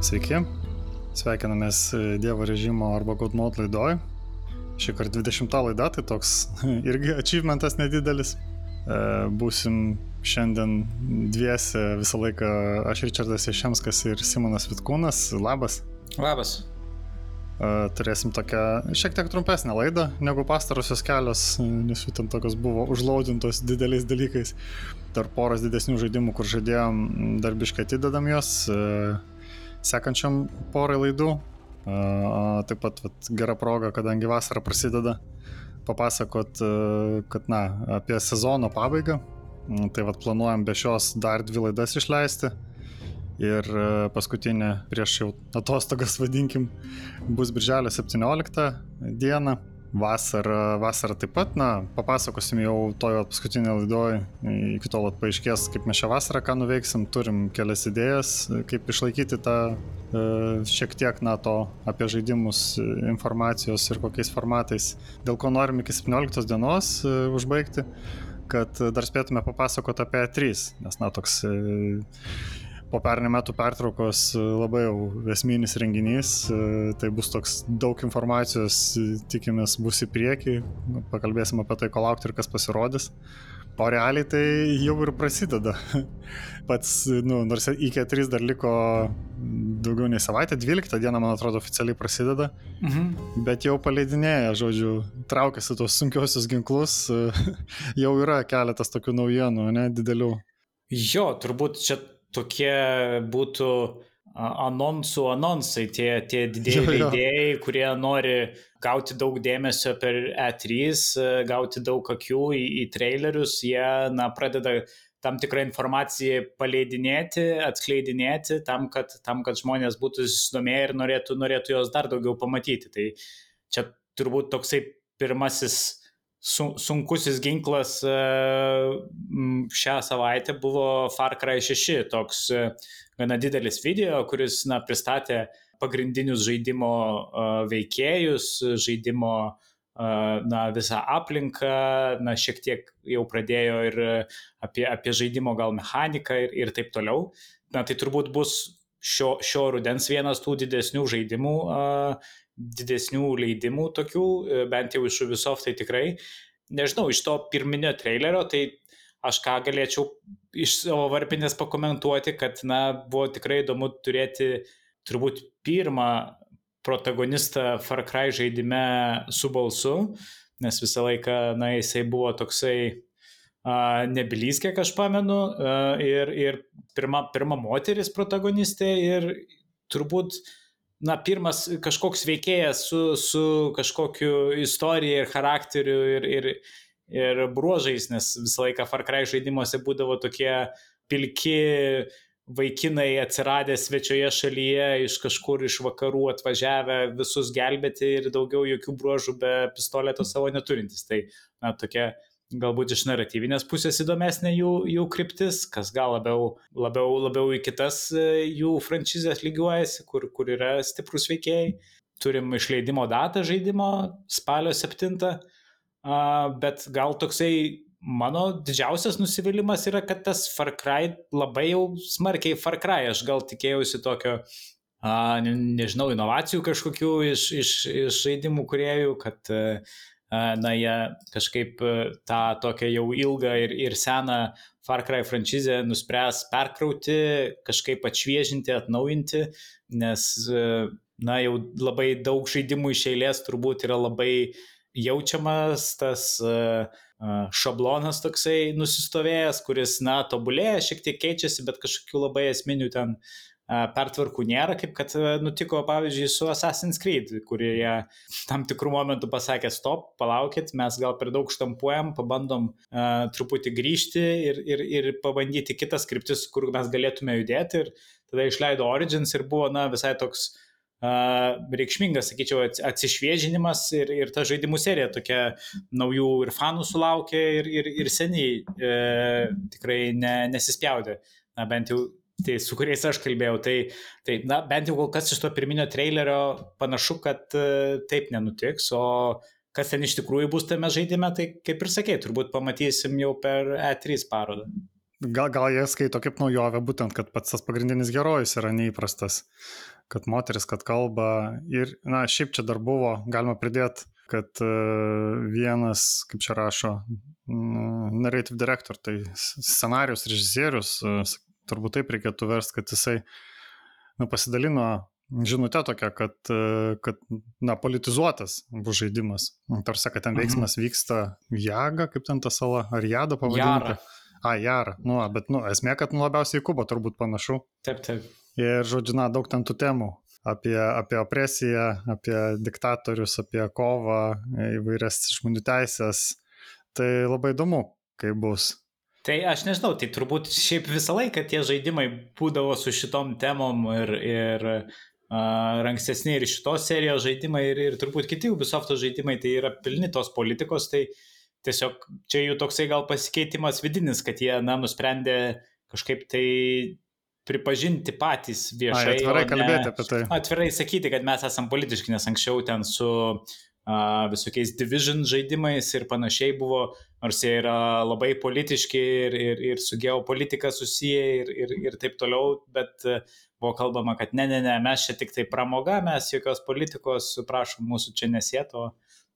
Sveiki, sveikinamės Dievo režimo arba God Mode laidoj. Šį kartą 20 laida, tai toks irgi achievementas nedidelis. E, būsim šiandien dviese visą laiką aš Richardas Ješemskas ir Simonas Vitkūnas. Labas. Labas. E, turėsim tokią šiek tiek trumpesnę laidą negu pastarosios kelios, nes jų ten tokios buvo užlaudintos dideliais dalykais. Dar poros didesnių žaidimų, kur žaidėjom darbiškai atidedam juos. Sekančiam porai laidų. Taip pat vat, gera proga, kadangi vasara prasideda, papasakot, kad na, apie sezono pabaigą. Tai vat planuojam be šios dar dvi laidas išleisti. Ir paskutinė prieš jau atostogas, vadinkim, bus birželio 17 dieną vasarą, vasarą taip pat, na, papasakosim jau tojo paskutinio laidoj, iki tol paaiškės, kaip mes šią vasarą ką nuveiksim, turim kelias idėjas, kaip išlaikyti tą e, šiek tiek, na, to apie žaidimus informacijos ir kokiais formatais, dėl ko norim iki 17 dienos e, užbaigti, kad dar spėtume papasakoti apie 3, nes, na, toks e, po pernai metų pertraukos e, labai jau esminis renginys, e, tai bus toks daug informacijos, e, tikimės bus į priekį, nu, pakalbėsim apie tai, ko laukti ir kas pasirodys. O realiai tai jau ir prasideda. Pats, nu, nors iki 3 dar liko daugiau nei savaitę, 12 dieną, man atrodo, oficialiai prasideda, mhm. bet jau paleidinėja, žodžiu, traukiasi tos sunkiosius ginklus, jau yra keletas tokių naujienų, ne, didelių. Jo, turbūt čia tokie būtų anonsų anonsai, tie, tie didėjai leidėjai, kurie nori gauti daug dėmesio per E3, gauti daug akių į, į trailerius, jie na, pradeda tam tikrą informaciją paleidinėti, atskleidinėti, tam kad, tam, kad žmonės būtų susidomėję ir norėtų, norėtų jos dar daugiau pamatyti. Tai čia turbūt toksai pirmasis su, sunkusis ginklas e, šią savaitę buvo Far Cry 6, toks e, gana didelis video, kuris na, pristatė pagrindinius žaidimo e, veikėjus, žaidimo na, visą aplinką, na, šiek tiek jau pradėjo ir apie, apie žaidimo gal mechaniką ir, ir taip toliau. Na, tai turbūt bus šio, šio rudens vienas tų didesnių žaidimų, didesnių leidimų tokių, e, bent jau iš Ubisoft tai tikrai. Nežinau, iš to pirminio trailerio, tai aš ką galėčiau iš savo varpinės pakomentuoti, kad, na, buvo tikrai įdomu turėti turbūt pirmą protagonistą Far Cry žaidime su balsu, nes visą laiką, na, jisai buvo toksai uh, nebylys, kiek aš pamenu, uh, ir, ir pirma, pirma moteris protagonistė ir turbūt na, pirmas kažkoks veikėjas su, su kažkokiu istorija ir charakteriu ir, ir, ir bruožais, nes visą laiką Far Cry žaidimuose būdavo tokie pilki vaikinai atsiradę svečioje šalyje, iš kažkur iš vakarų atvažiavę visus gelbėti ir daugiau jokių bruožų be pistoleto savo neturintis. Tai, na, tokia galbūt iš naratyvinės pusės įdomesnė jų, jų kryptis, kas gal labiau, labiau, labiau į kitas e, jų franšizės lygiuojasi, kur, kur yra stiprus veikėjai. Turim išleidimo datą žaidimo spalio 7, bet gal toksai mano didžiausias nusivylimas yra, kad tas Far Cry labai jau smarkiai Far Cry, aš gal tikėjausi tokio nežinau, inovacijų kažkokių iš, iš, iš žaidimų kuriejų, kad na, jie kažkaip e, tą tokią jau ilgą ir, ir seną Far Cry franšizę nuspręs perkrauti, kažkaip atšviežinti, atnaujinti, nes, e, na, jau labai daug žaidimų iš eilės turbūt yra labai jaučiamas tas uh, šablonas toksai nusistovėjęs, kuris, na, tobulėja, šiek tiek keičiasi, bet kažkokių labai esminių ten pertvarkų nėra, kaip kad nutiko, pavyzdžiui, su Assassin's Creed, kurie tam tikrų momentų pasakė, stop, palaukit, mes gal per daug štampuojam, pabandom uh, truputį grįžti ir, ir, ir pabandyti kitas kryptis, kur mes galėtume judėti. Ir tada išleido Origins ir buvo, na, visai toks uh, reikšmingas, sakyčiau, atsišviežinimas ir, ir ta žaidimų serija tokia naujų ir fanų sulaukė ir, ir, ir seniai e, tikrai ne, nesispjaudė. Na, bent jau tai su kuriais aš kalbėjau, tai, tai na, bent jau kol kas iš to pirminio trailerio panašu, kad uh, taip nenutiks, o kas ten iš tikrųjų bus tame žaidime, tai kaip ir sakei, turbūt pamatysim jau per E3 parodą. Gal, gal jie skaito kaip naujovę, būtent, kad pats tas pagrindinis herojus yra neįprastas. kad moteris, kad kalba. Ir, na, šiaip čia dar buvo, galima pridėti, kad uh, vienas, kaip čia rašo, narrative director, tai scenarius režisierius, uh, turbūt taip reikėtų versti, kad jisai nu, pasidalino žinutę tokią, kad, kad na, politizuotas bus žaidimas. Tarsi, kad ten mhm. veiksmas mhm. vyksta Jaga, kaip ten ta sala, ar Jada pavadinta. Jara. A, Jara, nu, bet, nu, esmė, kad nu, labiausiai į Kubą turbūt panašu. Taip, taip. Ir, žodžiu, na, daug ten tų temų apie, apie opresiją, apie diktatorius, apie kovą, įvairias žmonių teisės. Tai labai įdomu, kaip bus. Tai aš nežinau, tai turbūt šiaip visą laiką tie žaidimai būdavo su šitom temom ir, ir uh, ankstesni ir šitos serijos žaidimai ir, ir turbūt kiti Ubisoft žaidimai tai yra pilni tos politikos, tai tiesiog čia jų toksai gal pasikeitimas vidinis, kad jie, na, nusprendė kažkaip tai pripažinti patys viešai. Ai, atvirai ne, kalbėti apie tai. Atvirai sakyti, kad mes esame politiški, nes anksčiau ten su uh, visokiais division žaidimais ir panašiai buvo, nors jie yra labai politiški ir, ir, ir su geopolitika susiję ir, ir, ir taip toliau, bet uh, buvo kalbama, kad ne, ne, ne, mes čia tik tai pramoga, mes jokios politikos, prašom, mūsų čia nesėto.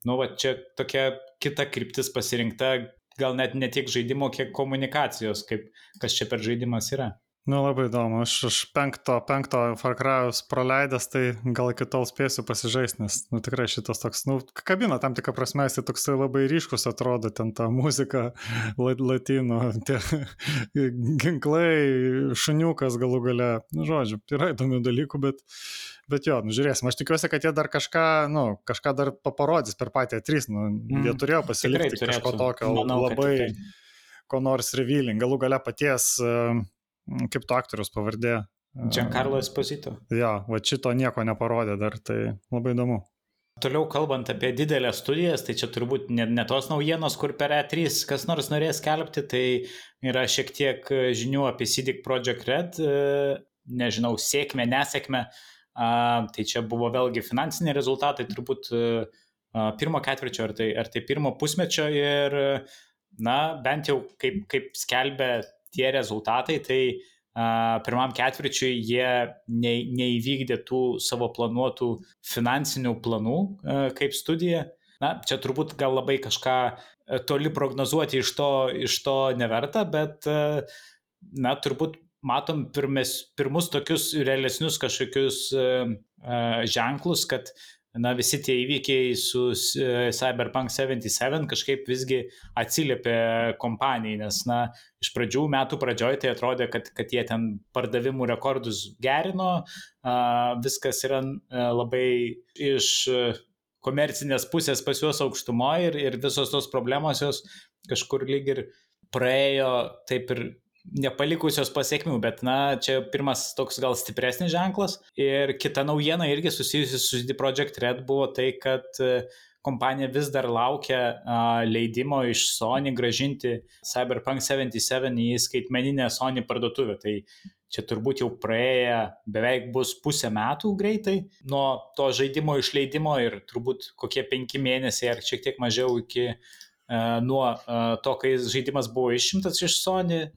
Nu, va, čia tokia kita kryptis pasirinkta, gal net ne tiek žaidimo, kiek komunikacijos, kaip kas čia per žaidimas yra. Nu, labai įdomu. Aš, aš penkto, penkto Far Cry'us praleidęs, tai gal iki tol spėsiu pasižaisti, nes, nu, tikrai šitas toks, nu, kabina tam tikrą prasme, jis toksai labai ryškus atrodo, ten ta muzika latino, tie ginklai, šuniukas galų gale, nu, žodžiu, yra įdomių dalykų, bet, bet jo, nu, žiūrėsim. Aš tikiuosi, kad jie dar kažką, nu, kažką dar paparodys per patį A3, nu, mm, jie turėjo pasilikti kažko tokio Manau, labai, ko nors revealing, galų gale paties uh, kaip to aktorius pavardė. Giancarlo Esposito. Jo, va šito nieko neparodė dar, tai labai įdomu. Toliau kalbant apie didelės studijas, tai čia turbūt ne, ne tos naujienos, kur per E3 kas nors norės kelbti, tai yra šiek tiek žinių apie CD Projekt Red, e, nežinau, sėkmę, nesėkmę. Tai čia buvo vėlgi finansiniai rezultatai, turbūt e, pirmo ketvirčio ar tai, ar tai pirmo pusmečio ir, na, bent jau kaip, kaip skelbė tie rezultatai, tai uh, pirmam ketvirčiui jie ne, neįvykdė tų savo planuotų finansinių planų uh, kaip studija. Na, čia turbūt gal labai kažką toli prognozuoti iš to, iš to neverta, bet, uh, na, turbūt matom pirmes, pirmus tokius realesnius kažkokius ženklus, kad na, visi tie įvykiai su e, Cyberpunk 77 kažkaip visgi atsiliepė kompanijai, nes, na, iš pradžių metų pradžioje tai atrodė, kad, kad jie ten pardavimų rekordus gerino, viskas yra e, labai iš komercinės pusės pas juos aukštumoje ir, ir visos tos problemos jos kažkur lyg ir praėjo taip ir nepalikusios pasiekmių, bet na, čia pirmas toks gal stipresnis ženklas. Ir kita naujiena irgi susijusi su CD Projekt Red buvo tai, kad e, kompanija vis dar laukia leidimo iš Sony gražinti Cyberpunk 77 į skaitmeninę Sony parduotuvę. Tai čia turbūt jau praėję beveik bus pusę metų greitai nuo to žaidimo išleidimo ir turbūt kokie penki mėnesiai ar šiek tiek mažiau iki uh, nuo e, to, kai žaidimas buvo išimtas iš Sony e,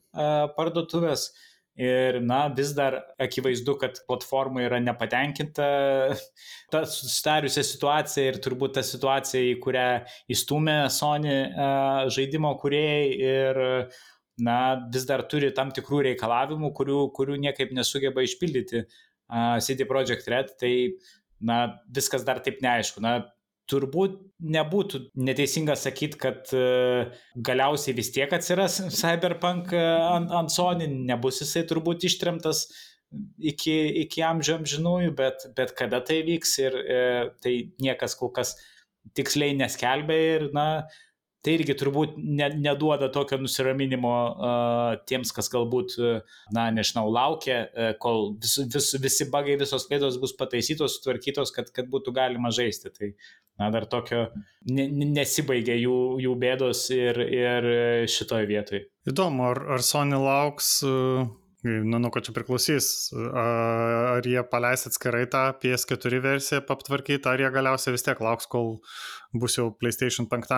parduotuvės. Ir, na, vis dar akivaizdu, kad platforma yra nepatenkinta ta susidariusią situaciją ir turbūt ta situacija, į kurią įstumė Sony žaidimo kuriejai ir, na, vis dar turi tam tikrų reikalavimų, kurių, kurių niekaip nesugeba išpildyti CD Projekt Red, tai, na, viskas dar taip neaišku. Na, turbūt nebūtų neteisinga sakyti, kad e, galiausiai vis tiek atsiras Cyberpunk e, ant, ant Sony, nebus jisai turbūt ištremtas iki, iki amžių amžinųjų, bet, bet kada tai vyks ir e, tai niekas kol kas tiksliai neskelbė ir, na, tai irgi turbūt ne, neduoda tokio nusiraminimo uh, tiems, kas galbūt, uh, na, nežinau, laukia, uh, kol vis, vis, visi bagai, visos klaidos bus pataisytos, sutvarkytos, kad, kad būtų galima žaisti. Tai, na, dar tokio ne, nesibaigia jų, jų bėdos ir, ir šitoje vietoje. Įdomu, ar, ar Sony lauks. Uh... Nu, nu, kad čia priklausys, ar jie paleis atskirai tą PS4 versiją aptvarkyti, ar jie galiausiai vis tiek lauks, kol bus jau PlayStation 5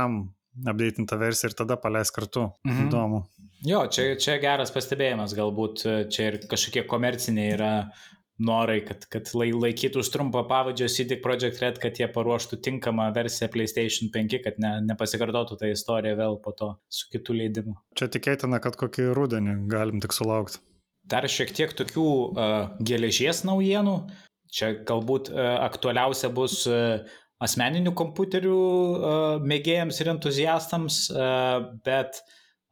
updatinta versija ir tada paleis kartu. Mhm. Įdomu. Jo, čia, čia geras pastebėjimas, galbūt čia ir kažkokie komerciniai yra norai, kad, kad laikytų trumpą pavadžio CD Projekt Red, kad jie paruoštų tinkamą versiją PlayStation 5, kad ne, nepasikartotų tą istoriją vėl po to su kitų leidimu. Čia tikėtina, kad kokį rudenį galim tik sulaukti. Dar šiek tiek tokių uh, geležies naujienų. Čia galbūt uh, aktualiausia bus uh, asmeninių kompiuterių uh, mėgėjams ir entuziastams, uh, bet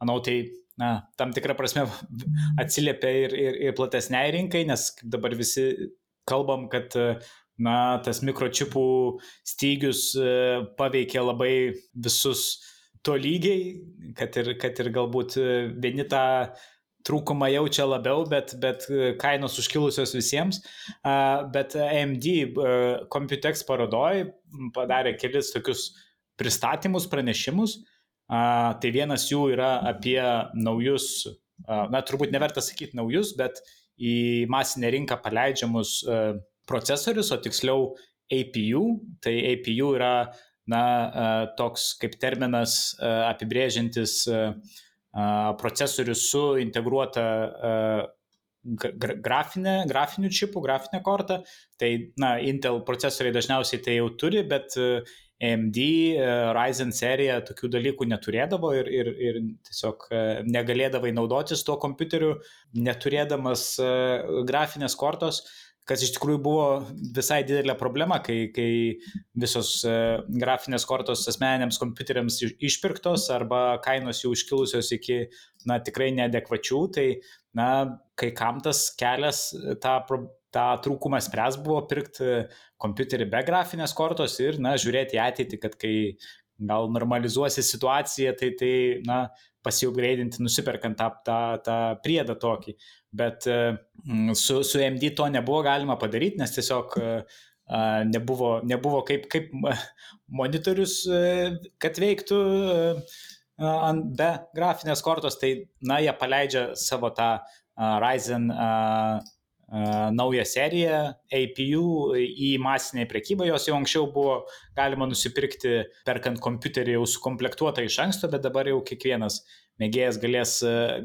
manau, tai na, tam tikrą prasme atsiliepia ir, ir, ir platesniai rinkai, nes dabar visi kalbam, kad na, tas mikročipų stygius e, paveikia labai visus to lygiai, kad ir, kad ir galbūt e, vieni tą trūkumą jaučia labiau, bet, bet kainos užkilusios visiems. Bet AMD Computex parodoj padarė kelis tokius pristatymus, pranešimus, tai vienas jų yra apie naujus, na turbūt neverta sakyti naujus, bet į masinę rinką paleidžiamus a, procesorius, o tiksliau APU. Tai APU yra na, toks kaip terminas apibrėžiantis a, a, procesorius su integruota a, grafinė, grafinių čipų, grafinė korta. Tai, na, Intel procesoriai dažniausiai tai jau turi, bet AMD, Ryzen serija tokių dalykų neturėdavo ir, ir, ir tiesiog negalėdavai naudotis tuo kompiuteriu, neturėdamas grafinės kortos, kas iš tikrųjų buvo visai didelė problema, kai, kai visos grafinės kortos asmeniniams kompiuteriams išpirktos arba kainos jau iškilusios iki, na, tikrai neadekvačių, tai, na, kai kam tas kelias tą problemą tą trūkumą spręs buvo pirkti kompiuterį be grafinės kortos ir, na, žiūrėti į ateitį, kad kai gal normalizuosi situaciją, tai, tai na, pasiupgradinti, nusiperkant tą, tą, tą priedą tokį. Bet mm, su, su MD to nebuvo galima padaryti, nes tiesiog nebuvo, nebuvo kaip, kaip monitorius, kad veiktų be grafinės kortos, tai, na, jie paleidžia savo tą Ryzen naują seriją APU į masinę prekybą, jos jau anksčiau buvo galima nusipirkti perkant kompiuterį jau sukomplektuotą iš anksto, bet dabar jau kiekvienas mėgėjas galės,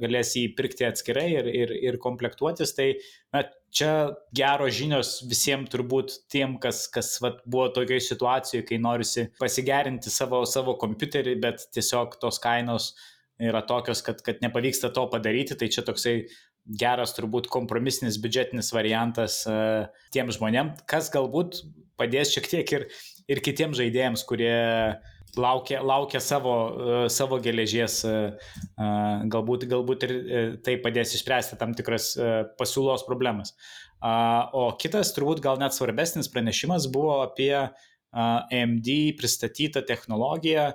galės jį pirkti atskirai ir, ir, ir komplektuotis. Tai na, čia geros žinios visiems turbūt tiem, kas, kas vat, buvo tokioje situacijoje, kai norisi pasigerinti savo, savo kompiuterį, bet tiesiog tos kainos yra tokios, kad, kad nepavyksta to padaryti, tai čia toksai geras turbūt kompromisinis biudžetinis variantas uh, tiem žmonėm, kas galbūt padės šiek tiek ir, ir kitiems žaidėjams, kurie laukia, laukia savo, uh, savo geležies, uh, uh, galbūt, galbūt ir tai padės išspręsti tam tikras pasiūlos problemas. O kitas, turbūt gal net svarbesnis pranešimas buvo apie AMD pristatytą technologiją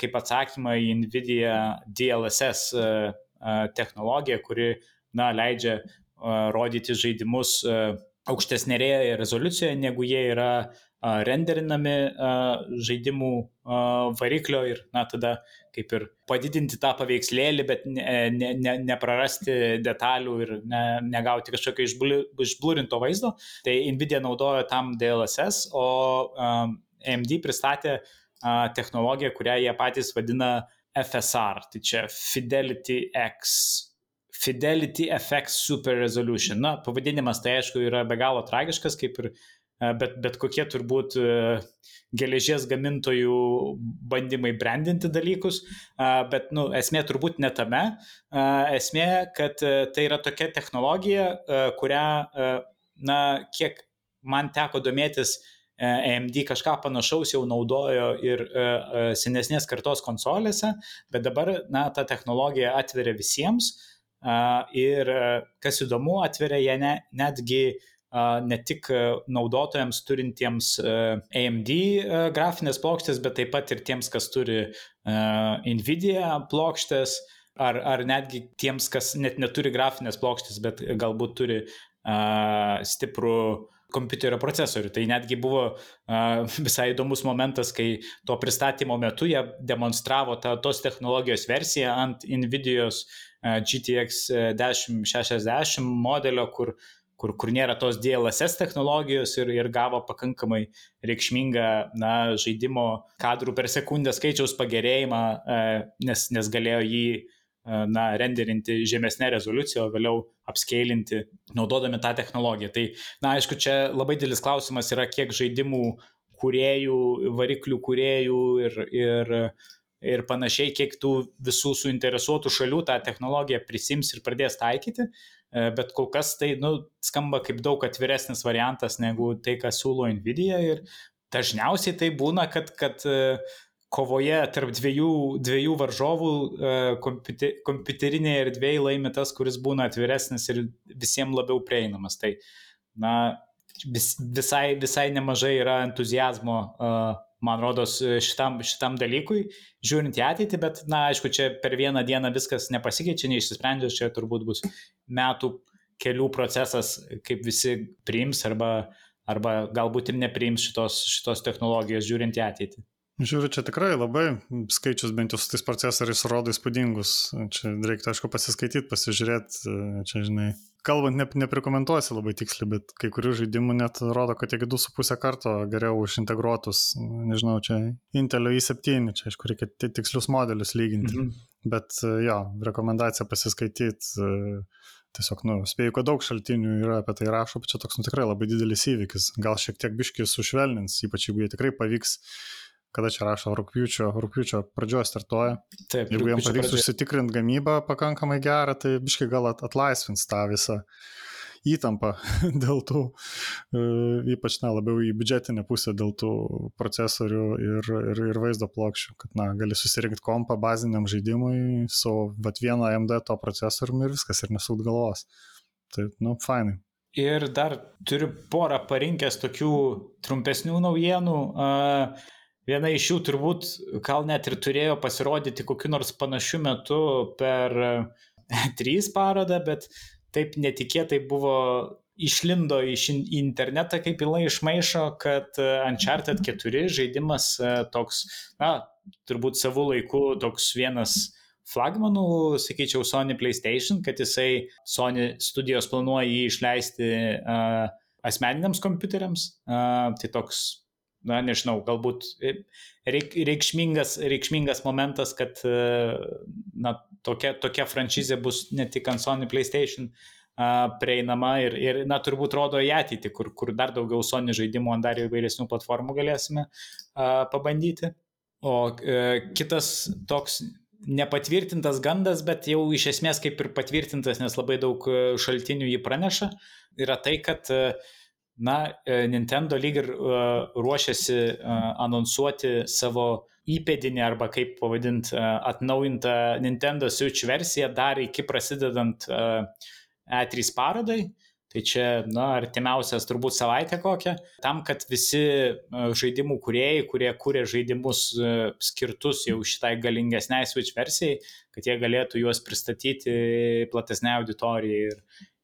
kaip atsakymą į NVIDIA DLSS technologiją, kuri na, leidžia rodyti žaidimus aukštesnėje rezoliucijoje, negu jie yra renderinami žaidimų variklio ir, na, tada kaip ir padidinti tą paveikslėlį, bet ne, ne, ne, neprarasti detalių ir ne, negauti kažkokio išblūrinto vaizdo. Tai Nvidia naudojo tam DLSS, o AMD pristatė technologiją, kurią jie patys vadina FSR, tai čia Fidelity X Fidelity FX Super Resolution. Na, pavadinimas tai aišku yra be galo tragiškas, kaip ir bet, bet kokie turbūt e, geležies gamintojų bandymai brandinti dalykus, e, bet nu, esmė turbūt ne tame. Esmė, kad tai yra tokia technologija, kurią, na, kiek man teko domėtis, AMD kažką panašaus jau naudojo ir senesnės kartos konsolėse, bet dabar, na, ta technologija atveria visiems ir kas įdomu, atveria ją ne, netgi ne tik naudotojams turintiems AMD grafinės plokštės, bet taip pat ir tiems, kas turi Nvidia plokštės, ar, ar netgi tiems, kas net neturi grafinės plokštės, bet galbūt turi stiprų kompiuterio procesorių. Tai netgi buvo uh, visai įdomus momentas, kai to pristatymo metu jie demonstravo tą, tos technologijos versiją ant NVIDIOS GTX 1060 modelio, kur, kur, kur nėra tos DLSS technologijos ir, ir gavo pakankamai reikšmingą na, žaidimo kadrų per sekundę skaičiaus pagerėjimą, nes, nes galėjo jį na, renderinti žemesnė rezoliucija, o vėliau apskailinti, naudodami tą technologiją. Tai, na, aišku, čia labai didelis klausimas yra, kiek žaidimų kuriejų, variklių kuriejų ir, ir, ir panašiai, kiek tų visų suinteresuotų šalių tą technologiją prisims ir pradės taikyti. E, bet kol kas tai nu, skamba kaip daug atviresnis variantas negu tai, ką siūlo Nvidia. Ir dažniausiai tai būna, kad, kad kovoje tarp dviejų, dviejų varžovų e, kompiuter, kompiuterinėje erdvėje laimi tas, kuris būna atviresnis ir visiems labiau prieinamas. Tai, na, vis, visai, visai nemažai yra entuzijazmo, e, man rodos, šitam, šitam dalykui, žiūrint į ateitį, bet, na, aišku, čia per vieną dieną viskas nepasikeičia, neišsisprendžia, čia turbūt bus metų kelių procesas, kaip visi priims arba, arba galbūt ir nepriims šitos, šitos technologijos žiūrint į ateitį. Žiūriu, čia tikrai labai skaičius bent jau su tais procesoriais rodo įspūdingus. Čia reiktų, aišku, pasiskaityti, pasižiūrėti. Čia, žinai, kalbant, ne, neprikomentuosi labai tiksliai, bet kai kurių žaidimų net rodo, kad iki 2,5 karto geriau užintegruotus, nežinau, čia Intelio i7, čia aišku, reikia tikslius modelius lyginti. Mhm. Bet jo, rekomendacija pasiskaityti. Tiesiog, nu, spėjau, kad daug šaltinių yra apie tai rašo, bet čia toks, nu, tikrai labai didelis įvykis. Gal šiek tiek biškis sušvelnins, ypač jeigu jie tikrai pavyks kada čia rašo, rūpiučio, rūpiučio pradžioje startuoja. Taip, Jeigu jiems pavyks pradžioje. užsitikrinti gamybą pakankamai gerą, tai biškai gal atlaisvins tą visą įtampą dėl tų, e, ypač na, labiau į biudžetinę pusę dėl tų procesorių ir, ir, ir vaizdo plokščių, kad na, gali susirinkti kompą baziniam žaidimui su vat vieno AMD to procesoriumi ir viskas ir nesūt galvos. Tai, nu, fainai. Ir dar turiu porą parinkęs tokių trumpesnių naujienų. Uh, Viena iš jų turbūt gal net ir turėjo pasirodyti kokiu nors panašiu metu per trys parodą, bet taip netikėtai buvo išlindo iš internetą kaip ilai išmaišo, kad Uncharted 4 žaidimas e, toks, na, turbūt savų laikų toks vienas flagmanų, sakyčiau, Sony PlayStation, kad jisai Sony studijos planuoja jį išleisti uh, asmeniniams kompiuteriams. Uh, tai toks na, nežinau, galbūt reik, reikšmingas, reikšmingas momentas, kad na, tokia, tokia franšizė bus ne tik ant Sony PlayStation prieinama ir, ir, na, turbūt rodo į ateitį, kur, kur dar daugiau Sony žaidimų ant dar įvairesnių platformų galėsime pabandyti. O e, kitas toks nepatvirtintas gandas, bet jau iš esmės kaip ir patvirtintas, nes labai daug šaltinių jį praneša, yra tai, kad e, na, e, Nintendo lyg ir uh, ruošiasi uh, anonsuoti savo įpėdinį arba kaip pavadinti uh, atnaujintą Nintendo Switch versiją dar iki prasidedant uh, E3 parodai. Tai čia, na, artimiausias turbūt savaitę kokią, tam, kad visi žaidimų kuriejai, kurie kūrė žaidimus skirtus jau šitai galingesniai Switch versijai, kad jie galėtų juos pristatyti platesnei auditorijai ir,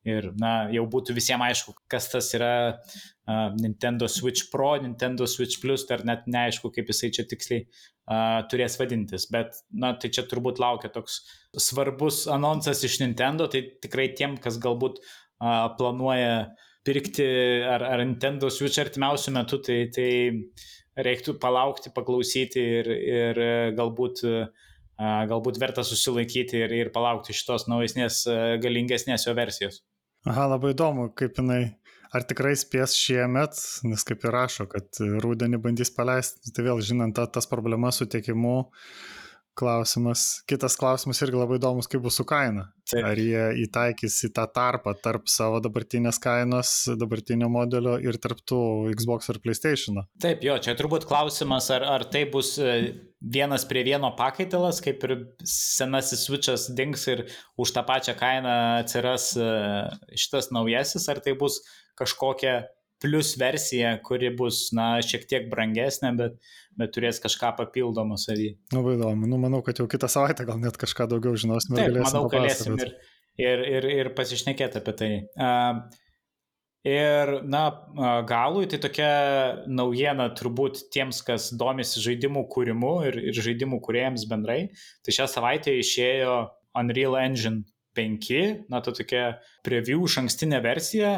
ir na, jau būtų visiems aišku, kas tas yra uh, Nintendo Switch Pro, Nintendo Switch Plus, ar net neaišku, kaip jisai čia tiksliai uh, turės vadintis. Bet, na, tai čia turbūt laukia toks svarbus anonsas iš Nintendo, tai tikrai tiem, kas galbūt uh, planuoja pirkti ar, ar Nintendo Switch artimiausių metų, tai, tai reiktų palaukti, paklausyti ir, ir galbūt uh, galbūt verta susilaikyti ir, ir palaukti šitos naujesnės, galingesnės jo versijos. Aha, labai įdomu, kaip jinai, ar tikrai spės šiemet, nes kaip ir rašo, kad rūdienį bandys paleisti, tai vėl žinant ta, tas problemas su tiekimu, klausimas. Kitas klausimas irgi labai įdomus, kaip bus su kaina. Taip. Ar jie įtaikys į tą tarpą tarp savo dabartinės kainos, dabartinio modelio ir tarp tų Xbox ir PlayStation. Taip, jo, čia turbūt klausimas, ar, ar tai bus e, vienas prie vieno pakaitalas, kaip ir senasis switchas dings ir už tą pačią kainą atsiras e, šitas naujasis, ar tai bus kažkokia plus versija, kuri bus, na, šiek tiek brangesnė, bet, bet turės kažką papildomą savį. Labai įdomu. Nu, manau, kad jau kitą savaitę gal net kažką daugiau žinosime. Taip, manau, galėsim ir, ir, ir, ir pasišnekėti apie tai. Uh, ir, na, galui tai tokia naujiena turbūt tiems, kas domisi žaidimų kūrimu ir, ir žaidimų kūrėjams bendrai. Tai šią savaitę išėjo Unreal Engine 5, na, tai tokia preview, šankstinė versija.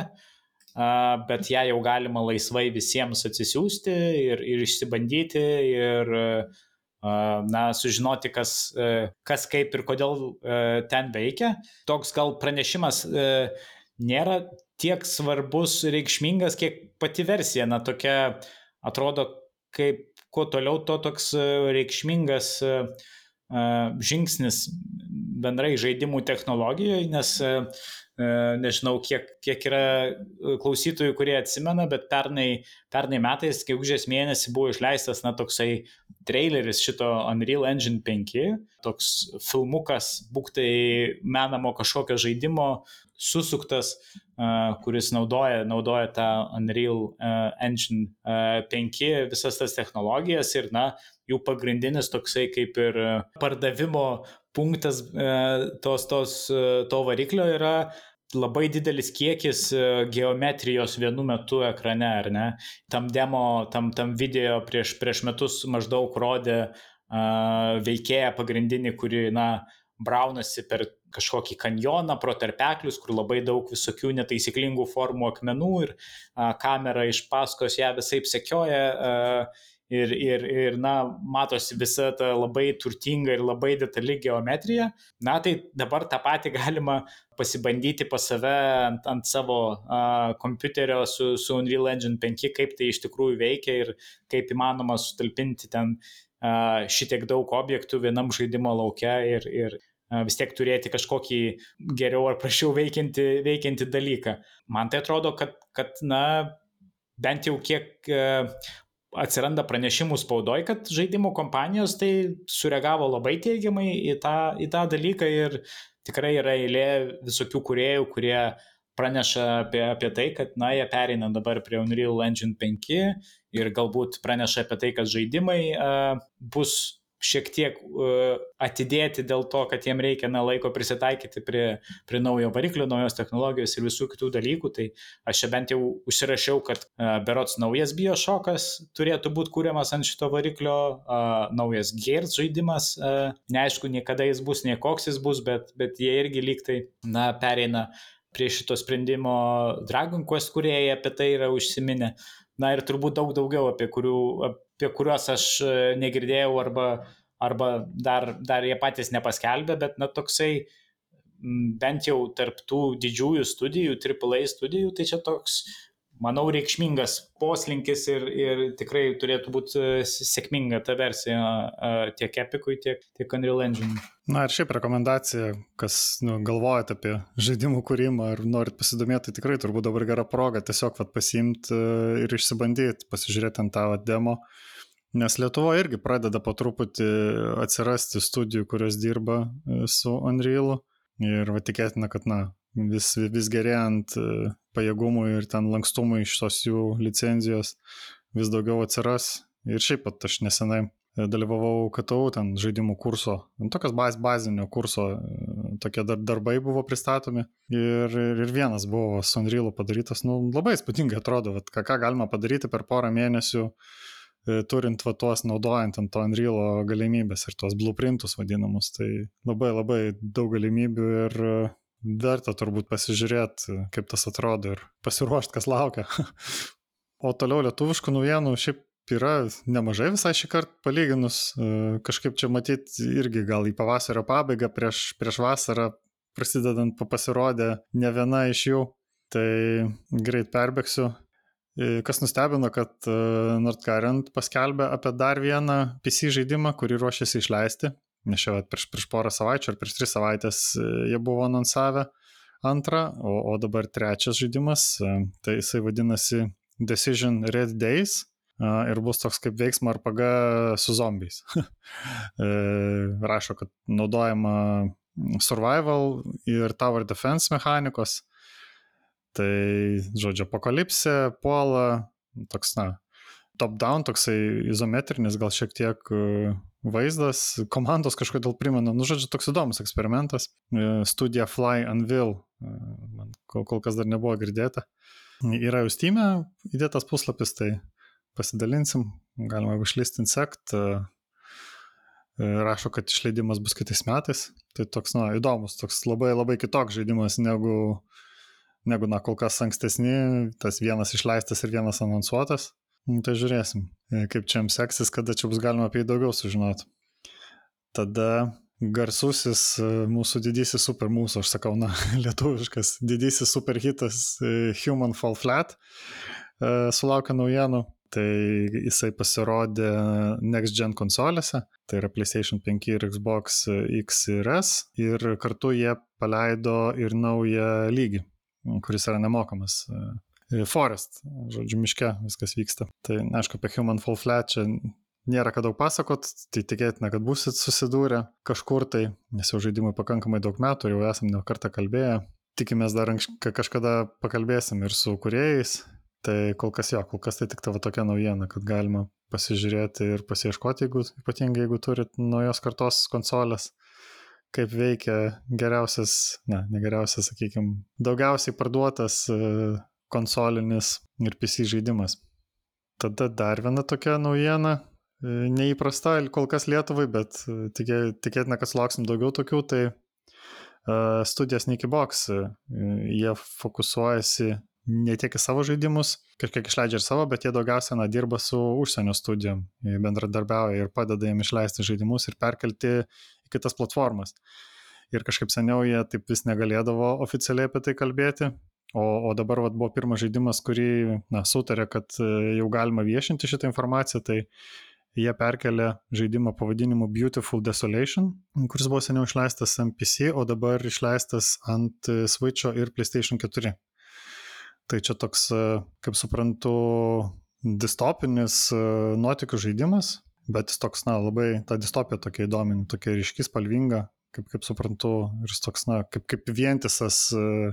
Bet ją jau galima laisvai visiems atsisiųsti ir, ir išsibandyti ir na, sužinoti, kas, kas kaip ir kodėl ten veikia. Toks gal pranešimas nėra tiek svarbus, reikšmingas, kiek pati versija, na, tokia atrodo, kaip kuo toliau, to toks reikšmingas žingsnis bendrai žaidimų technologijoje, nes E, nežinau, kiek, kiek yra e, klausytojų, kurie atsimena, bet pernai, pernai metais, gegužės mėnesį buvo išleistas, na, toksai traileris šito Unreal Engine 5, toks filmukas, būktai menamo kažkokio žaidimo, susuktas, kuris naudoja, naudoja tą Unreal Engine uh, 5, visas tas technologijas ir, na, jų pagrindinis toksai kaip ir pardavimo punktas tos, tos, to variklio yra labai didelis kiekis geometrijos vienu metu ekrane, ar ne? Tam demo, tam, tam video prieš, prieš metus maždaug rodė uh, veikėją pagrindinį, kuri, na, braunasi per kažkokį kanjoną, pro tarpeklius, kur labai daug visokių netaisyklingų formų akmenų ir a, kamera iš paskos ją visai sekioja. A, ir, ir, ir na, matosi visa ta labai turtinga ir labai detali geometrija. Na, tai dabar tą patį galima pasibandyti pas save ant, ant savo uh, kompiuterio su, su Unreal Engine 5, kaip tai iš tikrųjų veikia ir kaip įmanoma sutalpinti ten uh, šitiek daug objektų vienam žaidimo laukia ir, ir vis tiek turėti kažkokį geriau ar prašiau veikiantį, veikiantį dalyką. Man tai atrodo, kad, kad na, bent jau kiek atsiranda pranešimų spaudoj, kad žaidimų kompanijos tai sureagavo labai teigiamai į tą, į tą dalyką ir tikrai yra eilė visokių kuriejų, kurie praneša apie, apie tai, kad, na, jie pereina dabar prie Unreal Engine 5 ir galbūt praneša apie tai, kad žaidimai uh, bus šiek tiek uh, atidėti dėl to, kad jiem reikia na, laiko prisitaikyti prie, prie naujo variklio, naujos technologijos ir visų kitų dalykų. Tai aš čia bent jau užsirašiau, kad uh, berots naujas biošokas turėtų būti kūriamas ant šito variklio, naujas Gears žaidimas, uh, neaišku, niekada jis bus, nie koks jis bus, bet, bet jie irgi lygtai, na, pereina prie šito sprendimo Dragon Quest kuriejai apie tai yra užsiminę. Na ir turbūt daug daugiau, apie kurių, apie kuriuos aš e, negirdėjau arba, arba dar, dar jie patys nepaskelbė, bet na toksai bent jau tarptų didžiųjų studijų, AAA studijų, tai čia toks manau, reikšmingas poslinkis ir, ir tikrai turėtų būti e, sėkminga ta versija tiek Epicui, tiek, tiek Unreal Engine. Na ir šiaip rekomendacija, kas nu, galvojate apie žaidimų kūrimą ar norit pasidomėti, tai tikrai turbūt dabar gera proga tiesiog vat, pasimti e, ir išsibandyti, pasižiūrėti ant tą demo. Nes Lietuva irgi pradeda po truputį atsirasti studijų, kurios dirba su Unreal. Ir tikėtina, kad na, vis, vis gerėjant pajėgumui ir ten lankstumui iš tos jų licenzijos vis daugiau atsiras. Ir šiaip pat aš nesenai e, dalyvavau KTU ten žaidimų kurso, tokias baz, bazinio kurso, e, tokie dar, darbai buvo pristatomi ir, ir vienas buvo su Unreal padarytas, nu labai spūdingai atrodo, vat, ką, ką galima padaryti per porą mėnesių, e, turint va tuos, naudojant ant to Unreal galimybės ir tuos blueprintus vadinamus, tai labai labai daug galimybių ir verta turbūt pasižiūrėti, kaip tas atrodo ir pasiruošti, kas laukia. o toliau lietuviškų naujienų šiaip yra nemažai visai šį kartą palyginus. E, kažkaip čia matyti irgi gal į pavasario pabaigą prieš, prieš vasarą prasidedant pasirodė ne viena iš jų. Tai greit perbėgsiu. E, kas nustebino, kad e, Nordcurrent paskelbė apie dar vieną PC žaidimą, kurį ruošiasi išleisti nes čia prieš, prieš porą savaičių ar prieš tris savaitės e, jie buvo anonsavę antrą, o, o dabar trečias žaidimas, tai jisai vadinasi Decision Red Days ir bus toks kaip veiksmo RPG su zombiais. Rašo, kad naudojama survival ir tower defense mechanikos. Tai, žodžiu, apokalipsė, puola, toks, na, top-down, toksai izometrinis, gal šiek tiek vaizdas, komandos kažkodėl primena, nu, žodžiu, toks įdomus eksperimentas. E, studija Fly Unveil, e, man kol, kol kas dar nebuvo girdėta. Yra jau Steam įdėtas puslapis, tai pasidalinsim, galima išlistinti sekt. E, rašo, kad išleidimas bus kitais metais. Tai toks, na, įdomus, toks labai labai kitoks žaidimas negu, negu na, kol kas ankstesni, tas vienas išleistas ir vienas anonsuotas. Tai žiūrėsim, e, kaip čia jums seksis, kada čia bus galima apie jį daugiau sužinoti. Tada garsusis e, mūsų didysis super mūsų, aš sakau, na, lietuviškas didysis super hitas e, Human Fall Flat sulaukia naujienų. Tai jisai pasirodė Next Gen konsolėse, tai yra PlayStation 5 ir Xbox X ir S, ir kartu jie paleido ir naują lygį, kuris yra nemokamas Forest, žodžiu, miške viskas vyksta. Tai, aišku, apie Human Fall Flat čia nėra ką daug pasakot, tai tikėtina, kad busit susidūrę kažkur tai, nes jau žaidimui pakankamai daug metų jau esam ne kartą kalbėję. Tikimės dar anks, kažkada pakalbėsim ir su kuriejais. Tai kol kas jo, kol kas tai tik tavo tokia naujiena, kad galima pasižiūrėti ir pasieškoti, jeigu, ypatingai jeigu turit naujos kartos konsolės, kaip veikia geriausias, ne, ne geriausias, sakykime, daugiausiai parduotas konsolinis ir PC žaidimas. Tada dar viena tokia naujiena, e, neįprasta kol kas Lietuvai, bet e, tikė, tikėtina, kad sulauksim daugiau tokių, tai studijas Nikibox, jie fokusuojasi ne tiek į savo žaidimus, kažkiek išleidžia ir savo, bet jie daugiausia na, dirba su užsienio studijom, bendradarbiauja ir padeda jiem išleisti žaidimus ir perkelti kitas platformas. Ir kažkaip seniau jie taip vis negalėdavo oficialiai apie tai kalbėti, O, o dabar vat, buvo pirmas žaidimas, kurį na, sutarė, kad e, jau galima viešinti šitą informaciją, tai jie perkelė žaidimą pavadinimu Beautiful Desolation, kuris buvo seniau išleistas ant PC, o dabar išleistas ant e, Switch'o ir PlayStation 4. Tai čia toks, e, kaip suprantu, distopinis nuotikių žaidimas, bet jis toks, na, labai, ta distopija tokia įdomi, tokia ryški, spalvinga, kaip, kaip suprantu, ir jis toks, na, kaip, kaip vientisas uh,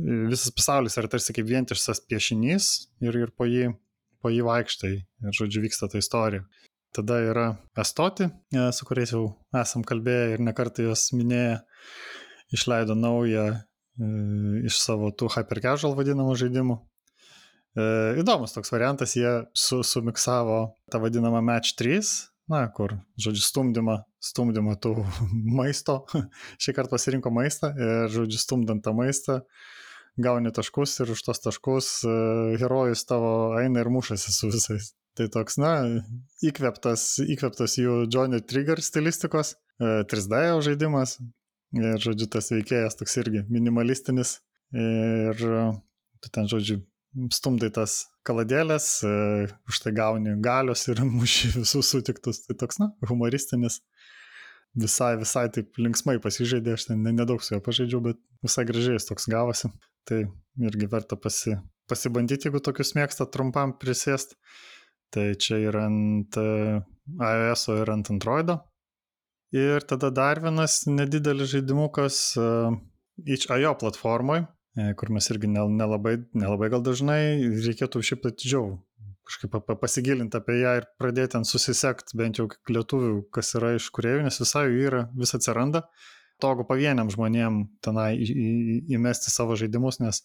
visas pasaulis yra tarsi kaip vientisas piešinys ir, ir po, jį, po jį vaikštai ir, žodžiu, vyksta ta istorija. Tada yra Estoti, e, su kuriais jau esam kalbėję ir nekartą jos minėję, išleido naują e, iš savo tų hypercasual vadinamų žaidimų. E, įdomus toks variantas, jie su, sumiksavo tą vadinamą Match 3, na, kur, žodžiu, stumdymą, stumdymą tų maisto, šį kartą pasirinko maistą ir, žodžiu, stumdant tą maistą, gauni taškus ir už tos taškus e, herojus tavo eina ir mušasi su visais. Tai toks, na, įkveptas, įkveptas jų Johnny Trigger stilistikos, 3D e, žaidimas. Ir, žodžiu, tas veikėjas toks irgi minimalistinis. Ir tu ten, žodžiu, stumdai tas kaladėlės, e, už tai gauni galios ir muši visus sutiktus. Tai toks, na, humoristinis. Visai, visai taip linksmai pasižaidė, aš ten nedaug su juo pažaidžiau, bet visai gražiai jis toks gavosi. Tai irgi verta pasi, pasibandyti, jeigu tokius mėgsta trumpam prisėst. Tai čia yra ant e, iOS ir ant Android. Ir tada dar vienas nedidelis žaidimukas uh, itch.io platformoje, kur mes irgi nelabai, nelabai gal dažnai reikėtų šiaip atidžiau kažkaip pasigilinti apie ją ir pradėti ten susisiekti bent jau lietuvių, kas yra iš kuriejų, nes visai jų yra, vis atsiranda. Patogu pavieniam žmonėm tenai į, į, įmesti savo žaidimus, nes,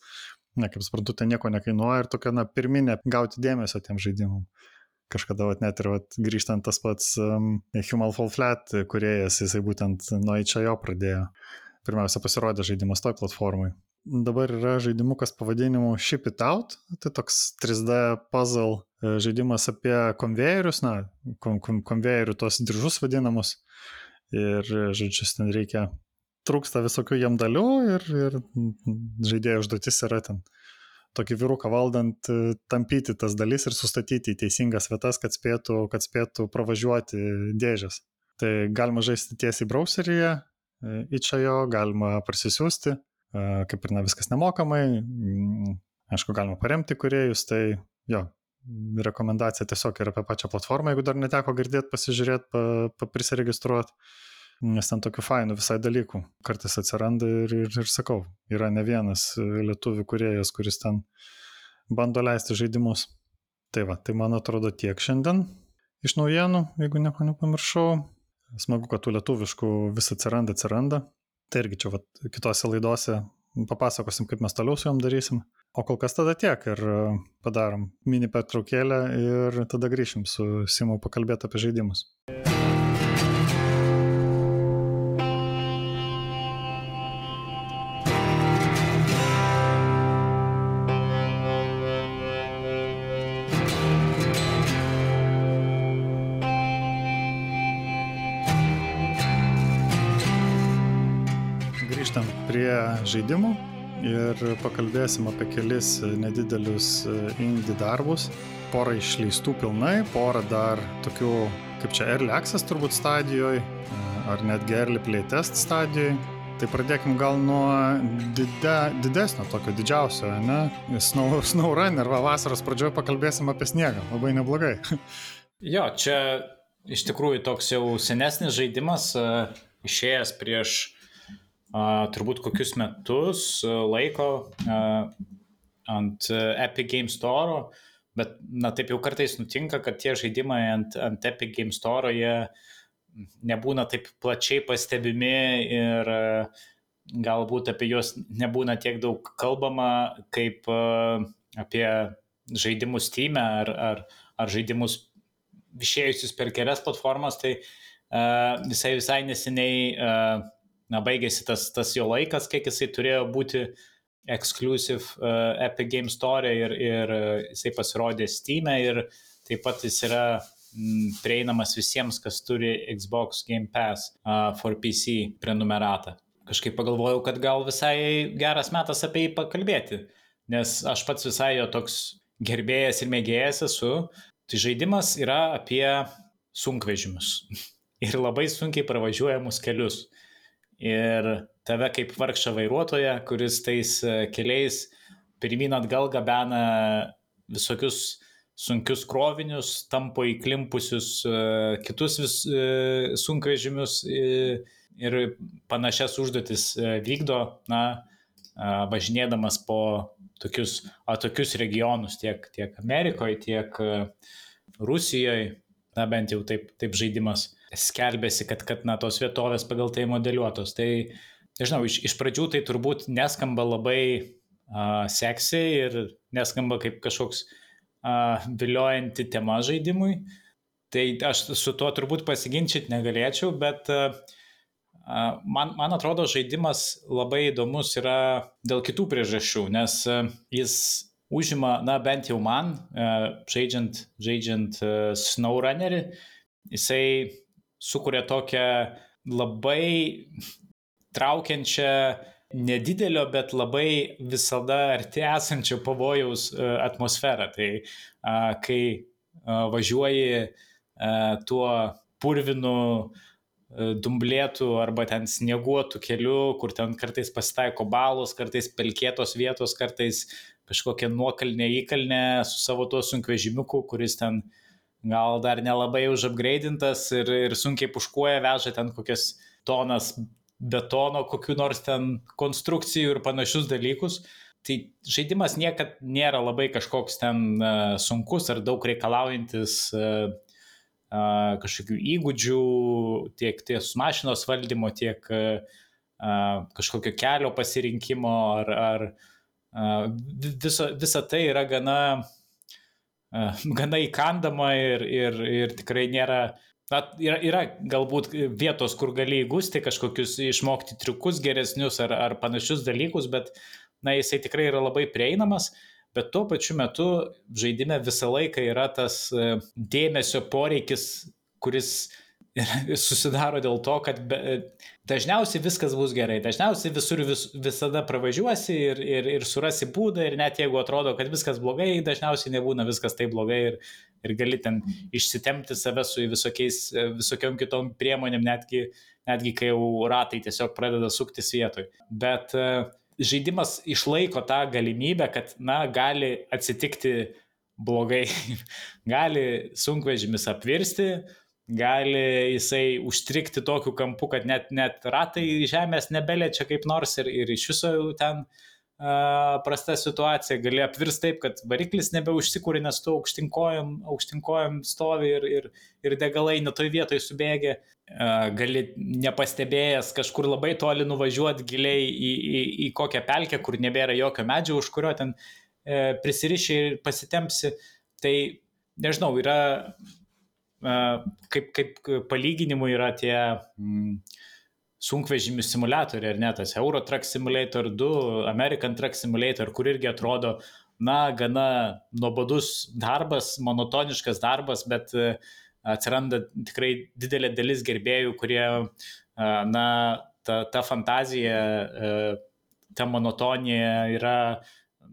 na, kaip suprantu, tai nieko nekainuoja ir tokia, na, pirminė gauti dėmesio tiem žaidimam. Kažkada, vat, net ir vat, grįžtant tas pats um, Human Fall Flat kuriejas, jisai būtent nuo ICHIO pradėjo. Pirmiausia, pasirodė žaidimas toj platformai. Dabar yra žaidimukas pavadinimu Ship It Out, tai toks 3D puzzle e, žaidimas apie konvejerius, na, kon, kon, konvejerių tos diržus vadinamus. Ir, žodžiu, ten reikia trūksta visokių jam dalių ir, ir žaidėjo užduotis yra ten tokį vyruką valdant, e, tampyti tas dalis ir sustatyti į teisingas vietas, kad spėtų, kad spėtų pravažiuoti dėžės. Tai galima žaisti tiesiai browseryje, į čia jo, galima parsisiųsti, e, kaip ir na viskas nemokamai, aišku, galima paremti kuriejus, tai jo, rekomendacija tiesiog yra apie pačią platformą, jeigu dar neteko girdėti, pasižiūrėti, pa, pa prisiregistruoti nes ten tokių fainų visai dalykų kartais atsiranda ir, ir, ir sakau, yra ne vienas lietuvių kuriejas, kuris ten bando leisti žaidimus. Tai va, tai man atrodo tiek šiandien iš naujienų, jeigu nieko nepamiršau. Smagu, kad tų lietuviškų vis atsiranda, atsiranda. Tai irgi čia va, kitose laidose papasakosim, kaip mes toliau su jom darysim. O kol kas tada tiek ir padarom mini pertraukėlę ir tada grįšim su Simu pakalbėti apie žaidimus. prie žaidimų ir pakalbėsim apie kelis nedidelius indie darbus. Porą išleistų pilnai, porą dar tokių, kaip čia early access turbūt stadijoje, ar netgi early playtest stadijoje. Tai pradėkim gal nuo dide, didesnio, tokio didžiausio, ne? Snow, SnowRunner, va, vasaros pradžioje pakalbėsim apie sniegą, labai neblogai. Jo, čia iš tikrųjų toks jau senesnis žaidimas, išėjęs prieš turbūt kokius metus laiko uh, ant Epic Game Store, bet na taip jau kartais nutinka, kad tie žaidimai ant, ant Epic Game Store jie nebūna taip plačiai pastebimi ir galbūt apie juos nebūna tiek daug kalbama kaip apie žaidimus Steam ar, ar, ar žaidimus išėjusius per kelias platformas, tai uh, visai visai neseniai uh, na, baigėsi tas, tas jo laikas, kiek jisai turėjo būti exclusive uh, Epic Game Store ir, ir uh, jisai pasirodė Steam e ir taip pat jis yra m, prieinamas visiems, kas turi Xbox Game Pass uh, for PC prenumeratą. Kažkaip pagalvojau, kad gal visai geras metas apie jį pakalbėti, nes aš pats visai jo toks gerbėjas ir mėgėjas esu. Tai žaidimas yra apie sunkvežimius ir labai sunkiai pravažiuojamus kelius. Ir tave kaip vargšą vairuotoją, kuris tais e, keliais pirmin atgal gabena visokius sunkius krovinius, tampo įklimpusius e, kitus vis, e, sunkvežimius ir panašias užduotis vykdo, na, važinėdamas po tokius atokius regionus tiek, tiek Amerikoje, tiek Rusijoje, na bent jau taip, taip žaidimas skelbėsi, kad, kad na, tos vietovės pagal tai modeliuotos. Tai, nežinau, iš, iš pradžių tai turbūt neskamba labai uh, seksy ir neskamba kaip kažkoks uh, viliojanti tema žaidimui. Tai aš su tuo turbūt pasiginčyti negalėčiau, bet uh, man, man atrodo žaidimas labai įdomus yra dėl kitų priežasčių, nes jis užima, na bent jau man, žaidžiant, žaidžiant SnowRunnerį, jisai sukuria tokią labai traukiančią, nedidelio, bet labai visada arti esančio pavojaus atmosferą. Tai kai važiuoji tuo purvinu, dumblėtų arba ten snieguotų keliu, kur ten kartais pasitaiko balos, kartais pelkėtos vietos, kartais kažkokią nuokalnę įkalnę su savo tuo sunkvežimiuku, kuris ten gal dar nelabai užapgraidintas ir, ir sunkiai puškuoja, veža ten kokias tonas betono, kokiu nors ten konstrukcijų ir panašius dalykus. Tai žaidimas niekad nėra labai kažkoks ten uh, sunkus ar daug reikalaujantis uh, uh, kažkokių įgūdžių, tiek ties mašinos valdymo, tiek kažkokio kelio pasirinkimo ar, ar visa, visa tai yra gana gana įkandama ir, ir, ir tikrai nėra, na, yra, yra galbūt vietos, kur gali įgūsti kažkokius, išmokti triukus geresnius ar, ar panašius dalykus, bet, na, jisai tikrai yra labai prieinamas. Bet tuo pačiu metu žaidime visą laiką yra tas dėmesio poreikis, kuris susidaro dėl to, kad be, dažniausiai viskas bus gerai, dažniausiai visur vis, visada pravažiuosi ir, ir, ir surasi būdą ir net jeigu atrodo, kad viskas blogai, dažniausiai nebūna viskas taip blogai ir, ir gali ten išsitemti save su visokiais, visokiom kitom priemonėm, netgi, netgi kai jau ratai tiesiog pradeda suktis vietoj. Bet uh, žaidimas išlaiko tą galimybę, kad, na, gali atsitikti blogai, gali sunkvežimis apvirsti, gali jisai užstrikti tokiu kampu, kad net, net ratai žemės nebeliečia kaip nors ir, ir iš viso jau ten uh, prasta situacija, gali apvirsti taip, kad variklis nebeužsikūrė, nes tu aukštinkojom, aukštinkojom stovi ir, ir, ir degalai netoj vietoj subėgė, uh, gali nepastebėjęs kažkur labai toli nuvažiuoti giliai į, į, į kokią pelkę, kur nebėra jokio medžio, už kurio ten uh, prisiriši ir pasitempsi. Tai nežinau, yra kaip, kaip palyginimų yra tie mm, sunkvežimių simulatoriai, ar ne, tas Euro Truck Simulator 2, American Truck Simulator, kur irgi atrodo, na, gana nuobodus darbas, monotoniškas darbas, bet atsiranda tikrai didelė dalis gerbėjų, kurie, na, ta, ta fantazija, ta monotonija yra,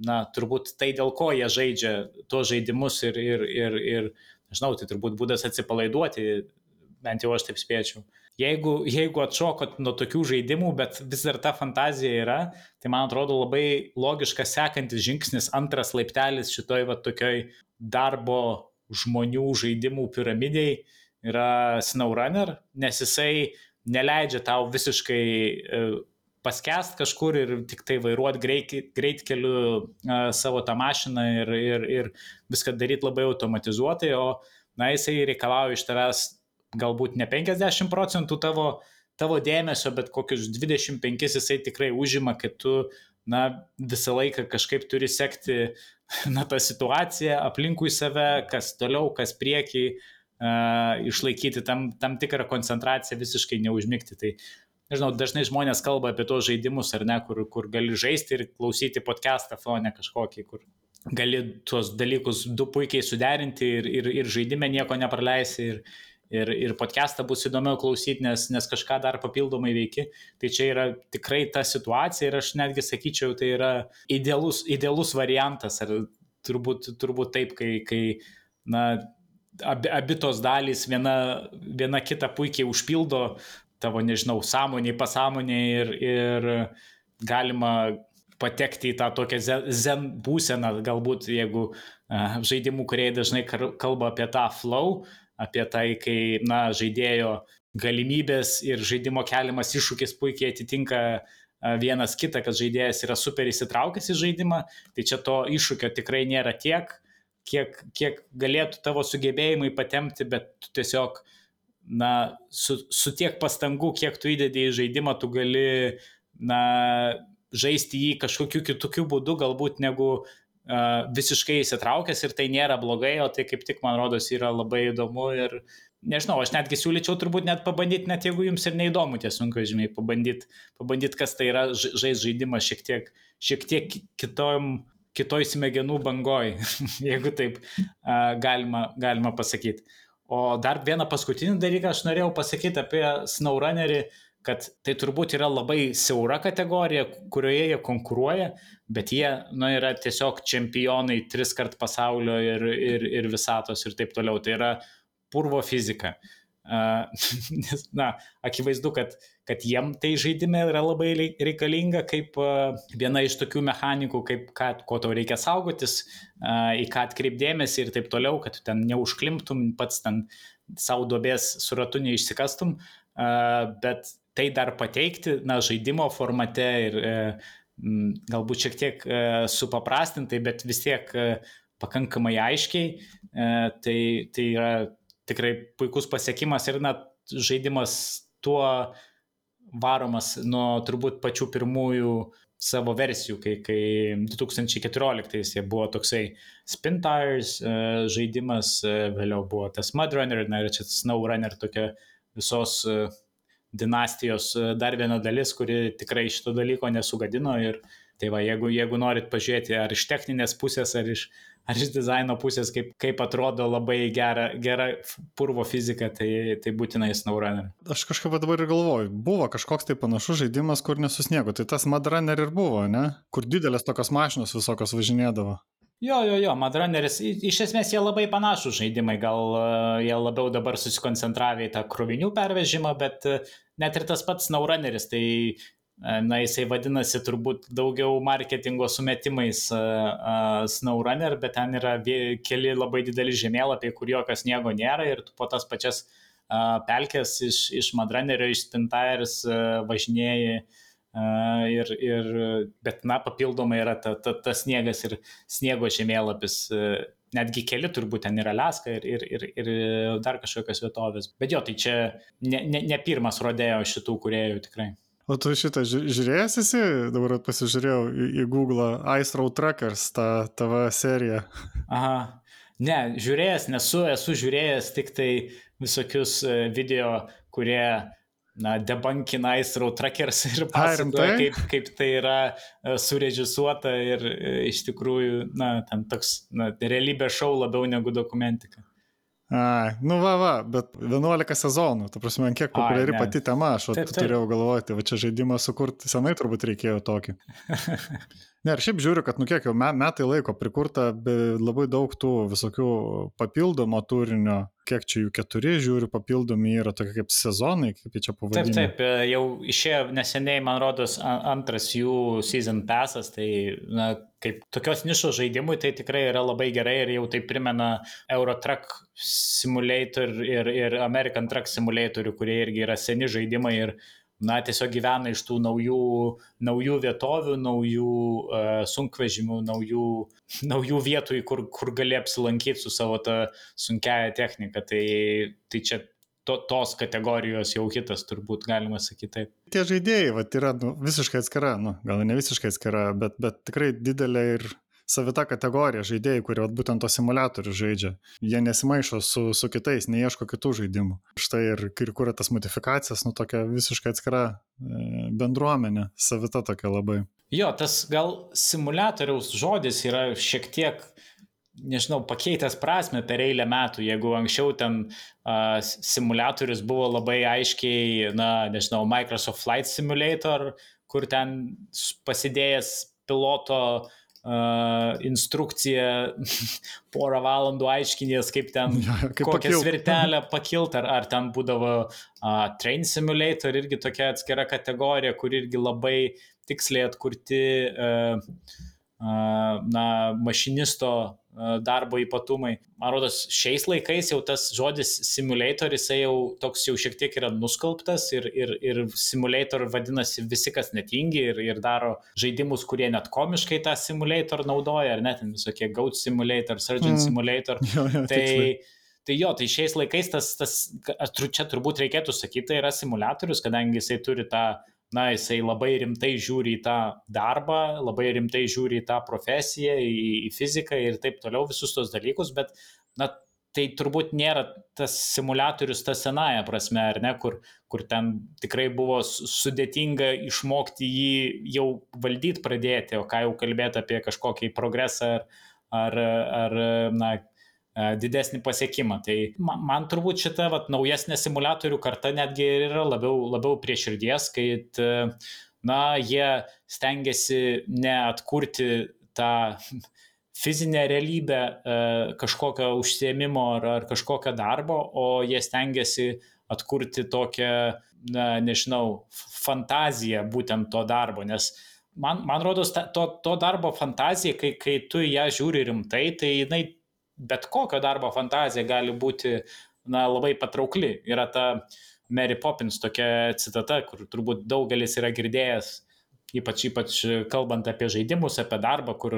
na, turbūt tai, dėl ko jie žaidžia tuos žaidimus ir, ir, ir, ir nežinau, tai turbūt būdas atsipalaiduoti, bent jau aš taip spėčiau. Jeigu, jeigu atšokot nuo tokių žaidimų, bet vis dar ta fantazija yra, tai man atrodo labai logiškas sekantis žingsnis, antras laiptelis šitoj va tokioj darbo žmonių žaidimų piramidėje yra SnowRunner, nes jisai neleidžia tau visiškai e, paskest kažkur ir tik tai vairuoti greit, greit keliu uh, savo tą mašiną ir, ir, ir viską daryti labai automatizuotai, o na, jisai reikalauja iš tavęs galbūt ne 50 procentų tavo, tavo dėmesio, bet kokius 25 jisai tikrai užima, kad tu na, visą laiką kažkaip turi sekti na, tą situaciją aplinkui save, kas toliau, kas prieki, uh, išlaikyti tam, tam tikrą koncentraciją, visiškai neužmygti. Tai, nežinau, dažnai žmonės kalba apie tos žaidimus, ar ne, kur, kur gali žaisti ir klausyti podcastą fone kažkokį, kur gali tuos dalykus du puikiai suderinti ir, ir, ir žaidime nieko nepraleisi. Ir, ir, ir podcastą bus įdomiau klausyti, nes, nes kažką dar papildomai veiki. Tai čia yra tikrai ta situacija ir aš netgi sakyčiau, tai yra idealus, idealus variantas, ar turbūt, turbūt taip, kai, kai na, abi, abi tos dalys viena, viena kitą puikiai užpildo tavo, nežinau, sąmoniai, pasąmoniai ir, ir galima patekti į tą tokią zen būseną, galbūt jeigu uh, žaidimų kuriai dažnai kalba apie tą flow, uh, apie tai, kai na, žaidėjo galimybės ir žaidimo keliamas iššūkis puikiai atitinka vienas kitą, kad žaidėjas yra super įsitraukęs į žaidimą, tai čia to iššūkio tikrai nėra tiek, kiek, kiek galėtų tavo sugebėjimai patemti, bet tu tiesiog, na, su, su tiek pastangų, kiek tu įdedi į žaidimą, tu gali, na, žaisti jį kažkokiu kitokiu būdu, galbūt negu uh, visiškai įsitraukęs ir tai nėra blogai, o tai kaip tik, man rodos, yra labai įdomu ir nežinau, aš netgi siūlyčiau turbūt net pabandyti, net jeigu jums ir neįdomu tie sunkvežimiai, pabandyti, pabandyt, kas tai yra žais žaidimas šiek tiek, šiek tiek kitom, kitoj smegenų bangoj, jeigu taip uh, galima, galima pasakyti. O dar vieną paskutinį dalyką aš norėjau pasakyti apie SnowRunnerį, kad tai turbūt yra labai siaura kategorija, kurioje jie konkuruoja, bet jie nu, yra tiesiog čempionai tris kart pasaulio ir, ir, ir visatos ir taip toliau. Tai yra purvo fizika. Uh, na, akivaizdu, kad, kad jiem tai žaidime yra labai reikalinga kaip viena iš tokių mechanikų, kaip ką, ko tau reikia saugotis, į ką atkreipdėmėsi ir taip toliau, kad ten neužklimtum, pats ten savo dobės su ratu neišsikastum, bet tai dar pateikti, na, žaidimo formate ir e, galbūt šiek tiek e, supaprastintai, bet vis tiek e, pakankamai aiškiai, tai, tai yra tikrai puikus pasiekimas ir, na, žaidimas tuo varomas nuo turbūt pačių pirmųjų savo versijų, kai, kai 2014 jie buvo toksai Spintires e, žaidimas, e, vėliau buvo tas Mudrunner, na ir čia Snowrunner tokia visos e, dinastijos e, dar viena dalis, kuri tikrai šito dalyko nesugadino. Ir tai va, jeigu, jeigu norit pažiūrėti ar iš techninės pusės, ar iš, ar iš dizaino pusės, kaip, kaip atrodo labai gera, gera purvo fizika, tai, tai būtinai SnowRunner. Aš kažkaip dabar ir galvoju, buvo kažkoks tai panašus žaidimas, kur nesusniego. Tai tas Madrunner ir buvo, ne? Kur didelės tokios mašinos visokios važinėdavo. Jo, jo, jo, Madrunneris, iš esmės jie labai panašus žaidimai, gal uh, jie labiau dabar susikoncentravę į tą krovinių pervežimą, bet uh, net ir tas pats Naurunneris, tai na, jisai vadinasi turbūt daugiau marketingo sumetimais uh, SnowRunner, bet ten yra keli labai dideli žemėlapiai, kur jokio sniego nėra ir tu po tas pačias uh, pelkės iš, iš Madrunnerio, iš Spintires uh, važinėjai Ir, ir, bet, na, papildomai yra tas ta, ta sniegas ir sniego žemėlapis, netgi keli turbūt ten yra Leska ir, ir, ir, ir dar kažkokios vietovės. Bet jo, tai čia ne, ne, ne pirmas rodėjo šitų kuriejų tikrai. O tu šitą žiūrėjęs esi, dabar pasižiūrėjau į, į Google Ice Road Trackers, tą TV seriją. Aha, ne, žiūrėjęs nesu, esu žiūrėjęs tik tai visokius video, kurie na, debankina Aisrau Trackers ir pasakoja, kaip, kaip tai yra e, surežisuota ir e, iš tikrųjų, na, ten toks, na, realybė šau labiau negu dokumentika. A, nu va, va, bet 11 sezonų, ta prasme, kiek populiari Ai, pati tema, aš Taip, taip. turėjau galvoti, va čia žaidimą sukurti, senai turbūt reikėjo tokį. Ne, ir šiaip žiūriu, kad nu kiek jau me- metai laiko prikurta labai daug tų visokių papildomo turinio, kiek čia jų keturi, žiūriu, papildomi yra tokie kaip sezonai, kaip čia Taip, pavadinti. taip, e, jau išėjo neseniai, man rodos, antras jų season passas, tai na, kaip tokios nišos žaidimui tai tikrai yra labai gerai ir jau tai primena Eurotruck Simulator ir, ir American Truck Simulator, kurie irgi yra seni žaidimai ir na, tiesiog gyvena iš tų naujų, naujų vietovių, naujų uh, sunkvežimių, naujų, naujų vietų, kur, kur gali apsilankyti su savo tą sunkiaja technika. Tai, tai čia to, tos kategorijos jau kitas, turbūt galima sakyti taip. Tie žaidėjai, va, yra nu, visiškai atskira, nu, gal ne visiškai atskira, bet, bet tikrai didelė ir savita kategorija žaidėjai, kurie vat, būtent to simulatorių žaidžia. Jie nesimaišo su, su kitais, neieško kitų žaidimų. Štai ir, ir kuria tas modifikacijas, nu tokia visiškai atskira e, bendruomenė, savita tokia labai. Jo, tas gal simulatoriaus žodis yra šiek tiek, nežinau, pakeitęs prasme per eilę metų. Jeigu anksčiau ten uh, simulatorius buvo labai aiškiai, na, nežinau, Microsoft Flight Simulator, kur ten pasidėjęs piloto uh, instrukciją porą valandų aiškinės, kaip ten jo, kaip kokią pakilt. svirtelę pakilt, ar, ar ten būdavo uh, Train Simulator, irgi tokia atskira kategorija, kur irgi labai tiksliai atkurti uh, uh, na, mašinisto darbo ypatumai. Man rodos, šiais laikais jau tas žodis simulator, jisai jau toks jau šiek tiek yra nuskalbtas ir, ir, ir simulator vadinasi visi, kas netingi ir, ir daro žaidimus, kurie net komiškai tą simulator naudoja, ar net visokie Goat Simulator, Surgeon Mm. Simulator. Jo, jo, tiksliai. Tai, tai jo, tai šiais laikais tas, tas čia turbūt reikėtų sakyti, tai yra simulatorius, kadangi jisai turi tą, na, jisai labai rimtai žiūri į tą darbą, labai rimtai žiūri į tą profesiją, į, į fiziką ir taip toliau, visus tos dalykus, bet, na, tai turbūt nėra tas simulatorius ta senaja prasme, ar ne, kur, kur ten tikrai buvo su- sudėtinga išmokti jį jau valdyti pradėti, o ką jau kalbėti apie kažkokį progresą ar, ar, ar na, didesnį pasiekimą. Tai man, man turbūt šita vat, naujesnė simulatorių karta netgi yra labiau, labiau prie širdies, kai na, jie stengiasi neatkurti tą fizinę realybę e, kažkokio užsiemimo ar, ar kažkokio darbo, o jie stengiasi atkurti tokią, na, nežinau, fantaziją būtent to darbo, nes man, man rodos, to, to darbo fantazija, kai, kai tu ją žiūri rimtai, tai jinai bet kokio darbo fantazija gali būti na, labai patraukli. Yra ta Mary Poppins tokia citata, kur turbūt daugelis yra girdėjęs, ypač, ypač kalbant apie žaidimus, apie darbą, kur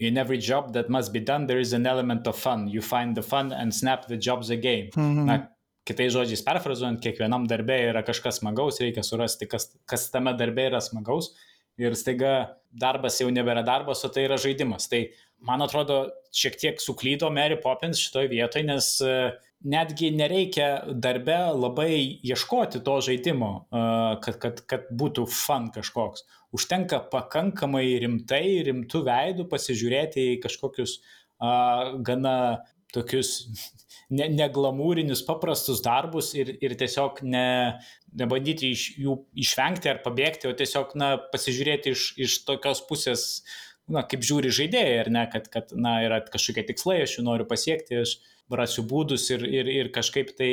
in every job that must be done, there is an element of fun. You find the fun and snap the job's a game. Mhm. Na, kitais žodžiais perfrazuojant, kiekvienam darbė yra kažkas smagaus, reikia surasti, kas, kas tame darbė yra smagaus. Ir staiga darbas jau nebėra darbas, o tai yra žaidimas. Tai man atrodo, šiek tiek suklydo Mary Poppins šitoje vietoje, nes e, netgi nereikia darbe labai ieškoti to žaidimo, e, kad, kad, kad būtų fan kažkoks. Užtenka pakankamai rimtai, rimtų veidų pasižiūrėti į kažkokius a, gana tokius ne, neglamūrinius, paprastus darbus ir, ir tiesiog ne, nebandyti iš jų išvengti ar pabėgti, o tiesiog na, pasižiūrėti iš, iš tokios pusės, na, kaip žiūri žaidėjai, ar ne, kad, kad na, yra kažkokie tikslai, aš jų noriu pasiekti, aš rasiu būdus ir, ir, ir kažkaip tai,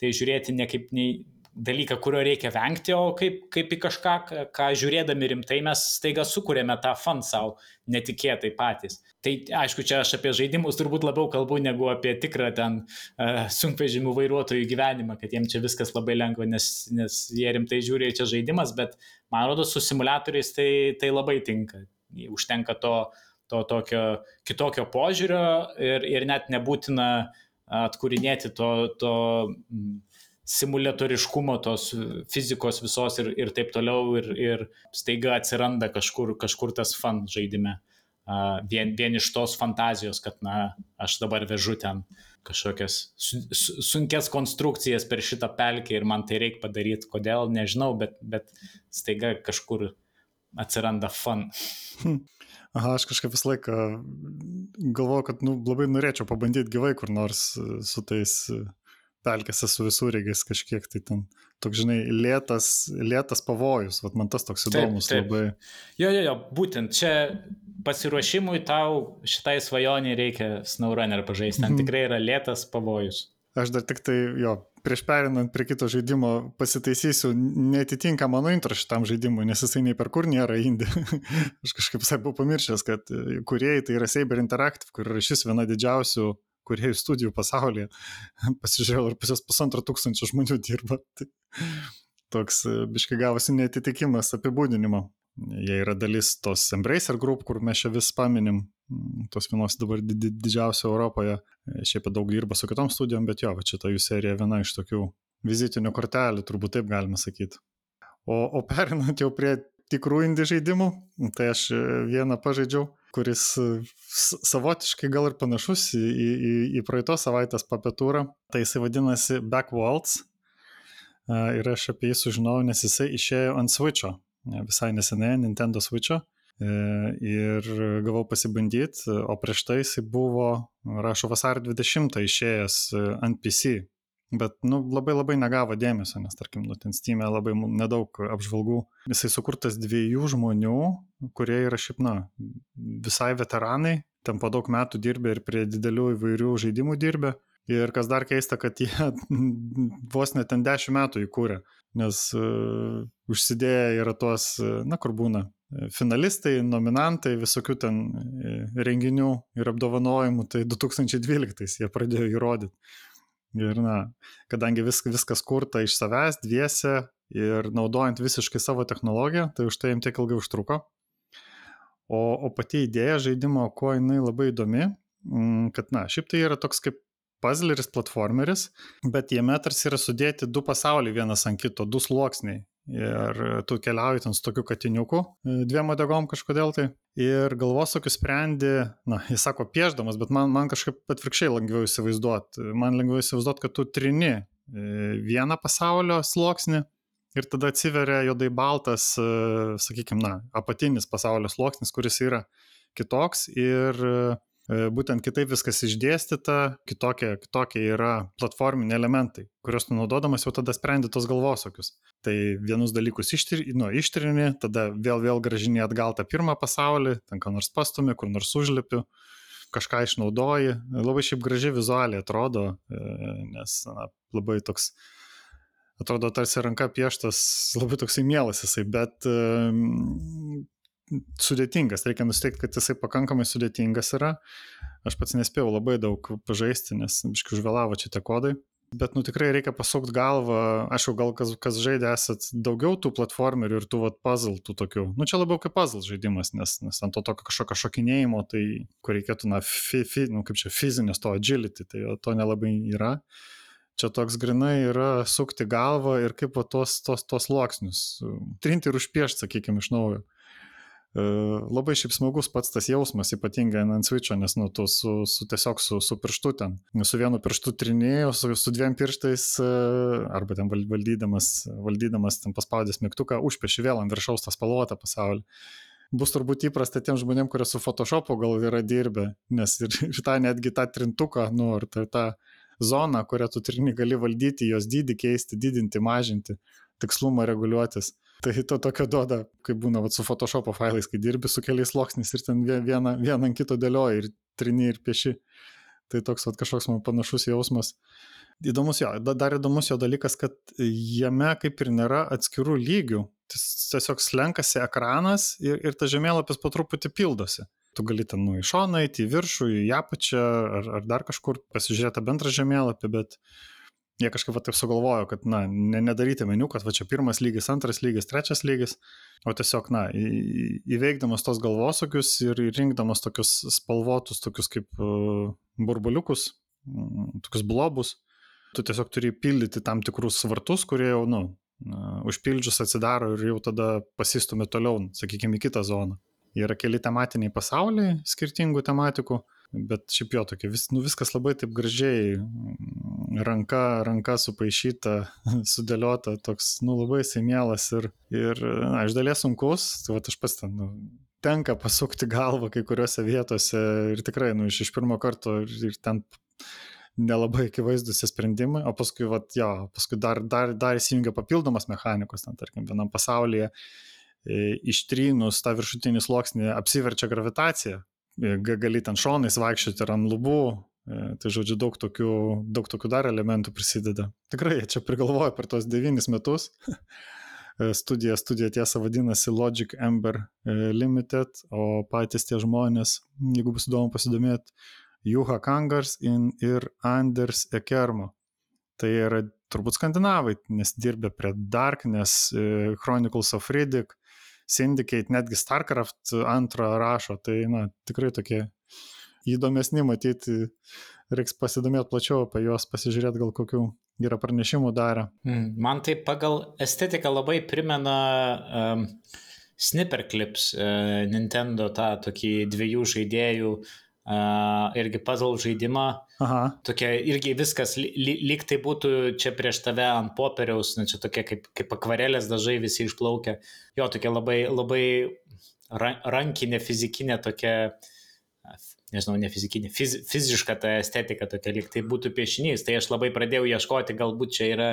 tai žiūrėti ne kaip nei dalyką, kurio reikia vengti, o kaip, kaip į kažką, ką- žiūrėdami rimtai mes staiga sukūrėme tą fan savo netikėtai patys. Tai aišku, čia aš apie žaidimus turbūt labiau kalbu negu apie tikrą ten uh, sunkvežimių vairuotojų gyvenimą, kad jiems čia viskas labai lengva, nes, nes jie rimtai žiūri, čia žaidimas, bet man rodos su simulatoriais tai, tai labai tinka. Užtenka to, to tokio kitokio požiūrio ir, ir net nebūtina atkūrinėti to, to simulatoriškumo, tos fizikos visos ir, ir taip toliau ir, ir staiga atsiranda kažkur, kažkur tas fan žaidime. Vien, vien iš tos fantazijos, kad, na, aš dabar vežu ten kažkokias su, su, sunkes konstrukcijas per šitą pelkę ir man tai reikia padaryti. Kodėl, nežinau, bet, bet staiga kažkur atsiranda fun. Aha, aš kažkaip visą laiką galvoju, kad nu, labai norėčiau pabandyti gyvai kur nors su tais pelkėse su visureigiais kažkiek tai ten. Toks, žinai, lėtas, lėtas pavojus, Vat man tas toks įdomus taip, taip. labai. Jo, jo, jo, būtent čia pasiruošimui tau šitai svajoniai reikia SnowRunner pažaisti, ten mhm. tikrai yra lėtas pavojus. Aš dar tik tai, jo, prieš perinant prie kito žaidimo pasitaisysiu, netitinka mano intro šitam žaidimui, nes jisai nei per kur nėra indie. Aš kažkaip visai buvau pamiršęs, kad kuriejai tai yra Saber Interactive, kur yra šis viena didžiausių kuriejų studijų pasaulyje. Pasižiūrėjau, ir pusės pusantro tūkstančio žmonių dirba. Tai toks biškai gavosi netitikimas apibūdinimo. Jie yra dalis tos Embracer Group, kur mes čia vis paminim, tos vienos dabar didžiausio Europoje. Šiaip daug dirba su kitom studijom, bet jo, va čia ta jų serija viena iš tokių vizitinių kortelių, turbūt taip galima sakyti. O, o perinant jau prie tikrų indie žaidimų, tai aš vieną pažaidžiau, kuris savotiškai gal ir panašus į, į, į praeitos savaitės papetūrą. Tai jisai vadinasi Backwards. Ir aš apie jį sužinojau, nes jisai išėjo ant Switch'o visai nesenai Nintendo Switch'o e, ir gavau pasibandyti, o prieš tai jisai buvo, rašo, vasario 20 išėjęs e, ant PC, bet nu, labai labai negavo dėmesio, nes tarkim, nu, ten Steam'e labai nedaug apžvalgų. Jisai sukurtas dviejų žmonių, kurie yra šiaip, na, visai veteranai, ten po daug metų dirbė ir prie didelių įvairių žaidimų dirbė. Ir kas dar keista, kad jie vos net ten 10 metų įkūrė, nes uh, užsidėję yra tuos, na, kur būna finalistai, nominantai, visokių ten renginių ir apdovanojimų, tai 2012 jie pradėjo įrodyti. Ir, na, kadangi vis, viskas kurta iš savęs, dviese ir naudojant visiškai savo technologiją, tai už tai jiems tiek ilgai užtruko. O, o pati idėja žaidimo, kuo jinai labai įdomi, kad, na, šiaip tai yra toks kaip puzzleris, platformeris, bet jame tarsi yra sudėti du pasauliai vienas ant kito, du sluoksniai. Ir tu keliauji ten su tokiu katiniuku, dviem odegom kažkodėl tai. Ir galvosokį sprendi, na, jis sako pieždamas, bet man, man kažkaip atvirkščiai lengviau įsivaizduoti. Man lengviau įsivaizduoti, kad tu trini e, vieną pasaulio sluoksnį ir tada atsiveria juodai baltas, e, sakykime, na, apatinis pasaulio sluoksnis, kuris yra kitoks ir E, būtent kitaip viskas išdėstyta, kitokie, kitokie yra platforminiai elementai, kuriuos naudodamas jau tada sprendi tos galvosokius. Tai vienus dalykus ištrini, nu, ištrini tada vėl vėl gražini atgal tą pirmą pasaulį, ten ką nors pastumi, kur nors užlipi, kažką išnaudoji. Labai šiaip gražiai vizualiai atrodo, e, nes na, labai toks atrodo tarsi ranka pieštas, labai toksai mielas jisai, bet sudėtingas, reikia nusteikti, kad jisai pakankamai sudėtingas yra. Aš pats nespėjau labai daug pažaisti, nes biškai užvėlavo čia tie kodai. Bet, nu, tikrai reikia pasukti galvą, jau gal kas, kas žaidė esat daugiau tų platformerių ir tų, vat, puzzle, tų tokių. Nu, čia labiau kaip puzzle žaidimas, nes, nes ant to tokio kažkokio šokinėjimo, tai kur reikėtų, na, fi, fi, nu, kaip čia, fizinės to agility, tai to nelabai yra. Čia toks grinai yra sukti galvą ir kaip va, tos, tos, tos sluoksnius, trinti ir užpiešti, sakykime, iš naujo. E, labai šiaip smagus pats tas jausmas, ypatingai ant switcho, nes nu, tu su, su tiesiog su, su pirštu ten, su vienu pirštu trinėjau, su, su dviem pirštais, e, arba ten valdydamas, valdydamas ten paspaudęs mygtuką, užpeši vėl ant viršaus tą spalvotą pasaulį. Bus turbūt įprasta tiem žmonėm, kurie su Photoshopu gal yra dirbę, nes ir šitą netgi tą trintuką, nu, ar tą, tą zoną, kurią tu trini, gali valdyti, jos dydį keisti, didinti, mažinti, tikslumą reguliuotis Tai to tokio duoda, kaip būna vat, su Photoshop failais, kai dirbi su keliais sluoksniais ir ten vieną, vieną ant kito dėlioji ir trini ir pieši. Tai toks vat, kažkoks man panašus jausmas. Įdomus jo, dar įdomus jo dalykas, kad jame kaip ir nėra atskirų lygių. Tiesiog slenkasi ekranas ir, ir tas žemėlapis po truputį pildosi. Tu gali ten nu į šoną į viršų, į apačią ar, ar dar kažkur pasižiūrėti bendrą žemėlapį, bet uh, jie kažkaip va taip sugalvojo, kad, na, ne, nedaryti meniu, kad va čia pirmas lygis, antras lygis, trečias lygis, o tiesiog, na, į, įveikdamas tos galvosokius ir rinkdamas tokius spalvotus, tokius kaip uh, burbuliukus, um, tokius blobus, tu tiesiog turi pildyti tam tikrus vartus, kurie jau, nu, uh, užpildžius atsidaro ir jau tada pasistumė toliau, sakykime, į kitą zoną. Yra keli tematiniai pasauliai skirtingų tematikų, bet šiaip jo tokia, vis, nu, viskas labai taip gražiai, mm, ranka, ranka supaišyta, sudėliota, toks, nu, labai jisai mielas ir, ir na, iš dalies sunkus, tai va aš pats ten, nu, tenka pasukti galvą kai kuriuose vietose ir tikrai, nu, iš, iš pirmo karto ir, ir ten nelabai akivaizdus sprendimai, o paskui, vat, jo, paskui dar, dar, dar įsijungia papildomas mechanikos, ten, tarkim, vienam pasaulyje e, ištrynus tą viršutinį sluoksnį apsiverčia gravitacija, gali ten šonais vaikščioti ir ant lubų, e, tai žodžiu, daug tokių, daug tokių dar elementų prisideda. Tikrai, čia prigalvoju per tos devynis metus. studija, studija tiesa vadinasi Logic Ember Limited, o patys tie žmonės, jeigu bus įdomu pasidomėti, Juha Kangars ir Anders Ekermo. Tai yra turbūt skandinavai, nes dirbė prie Darkness, e, Chronicles of Riddick, Syndicate, netgi StarCraft antrą rašo. Tai, na, tikrai tokie įdomesni matyti, reiks pasidomėti plačiau apie juos, pasižiūrėti gal kokių yra pranešimų darę. Hmm, man tai pagal estetiką labai primena um, Snipper Clips, uh, Nintendo tą tokį dviejų žaidėjų Uh, irgi puzzle žaidimą. Aha. Tokia irgi viskas, li, lyg tai būtų čia prieš tave ant popieriaus, na čia tokia kaip, kaip akvarelės dažai visi išplaukia. Jo, tokia labai, labai rankinė, fizikinė tokia, nežinau, ne fizikinė, fiz, fiziška ta estetika tokia, lyg tai būtų piešinys. Tai aš labai pradėjau ieškoti, galbūt čia yra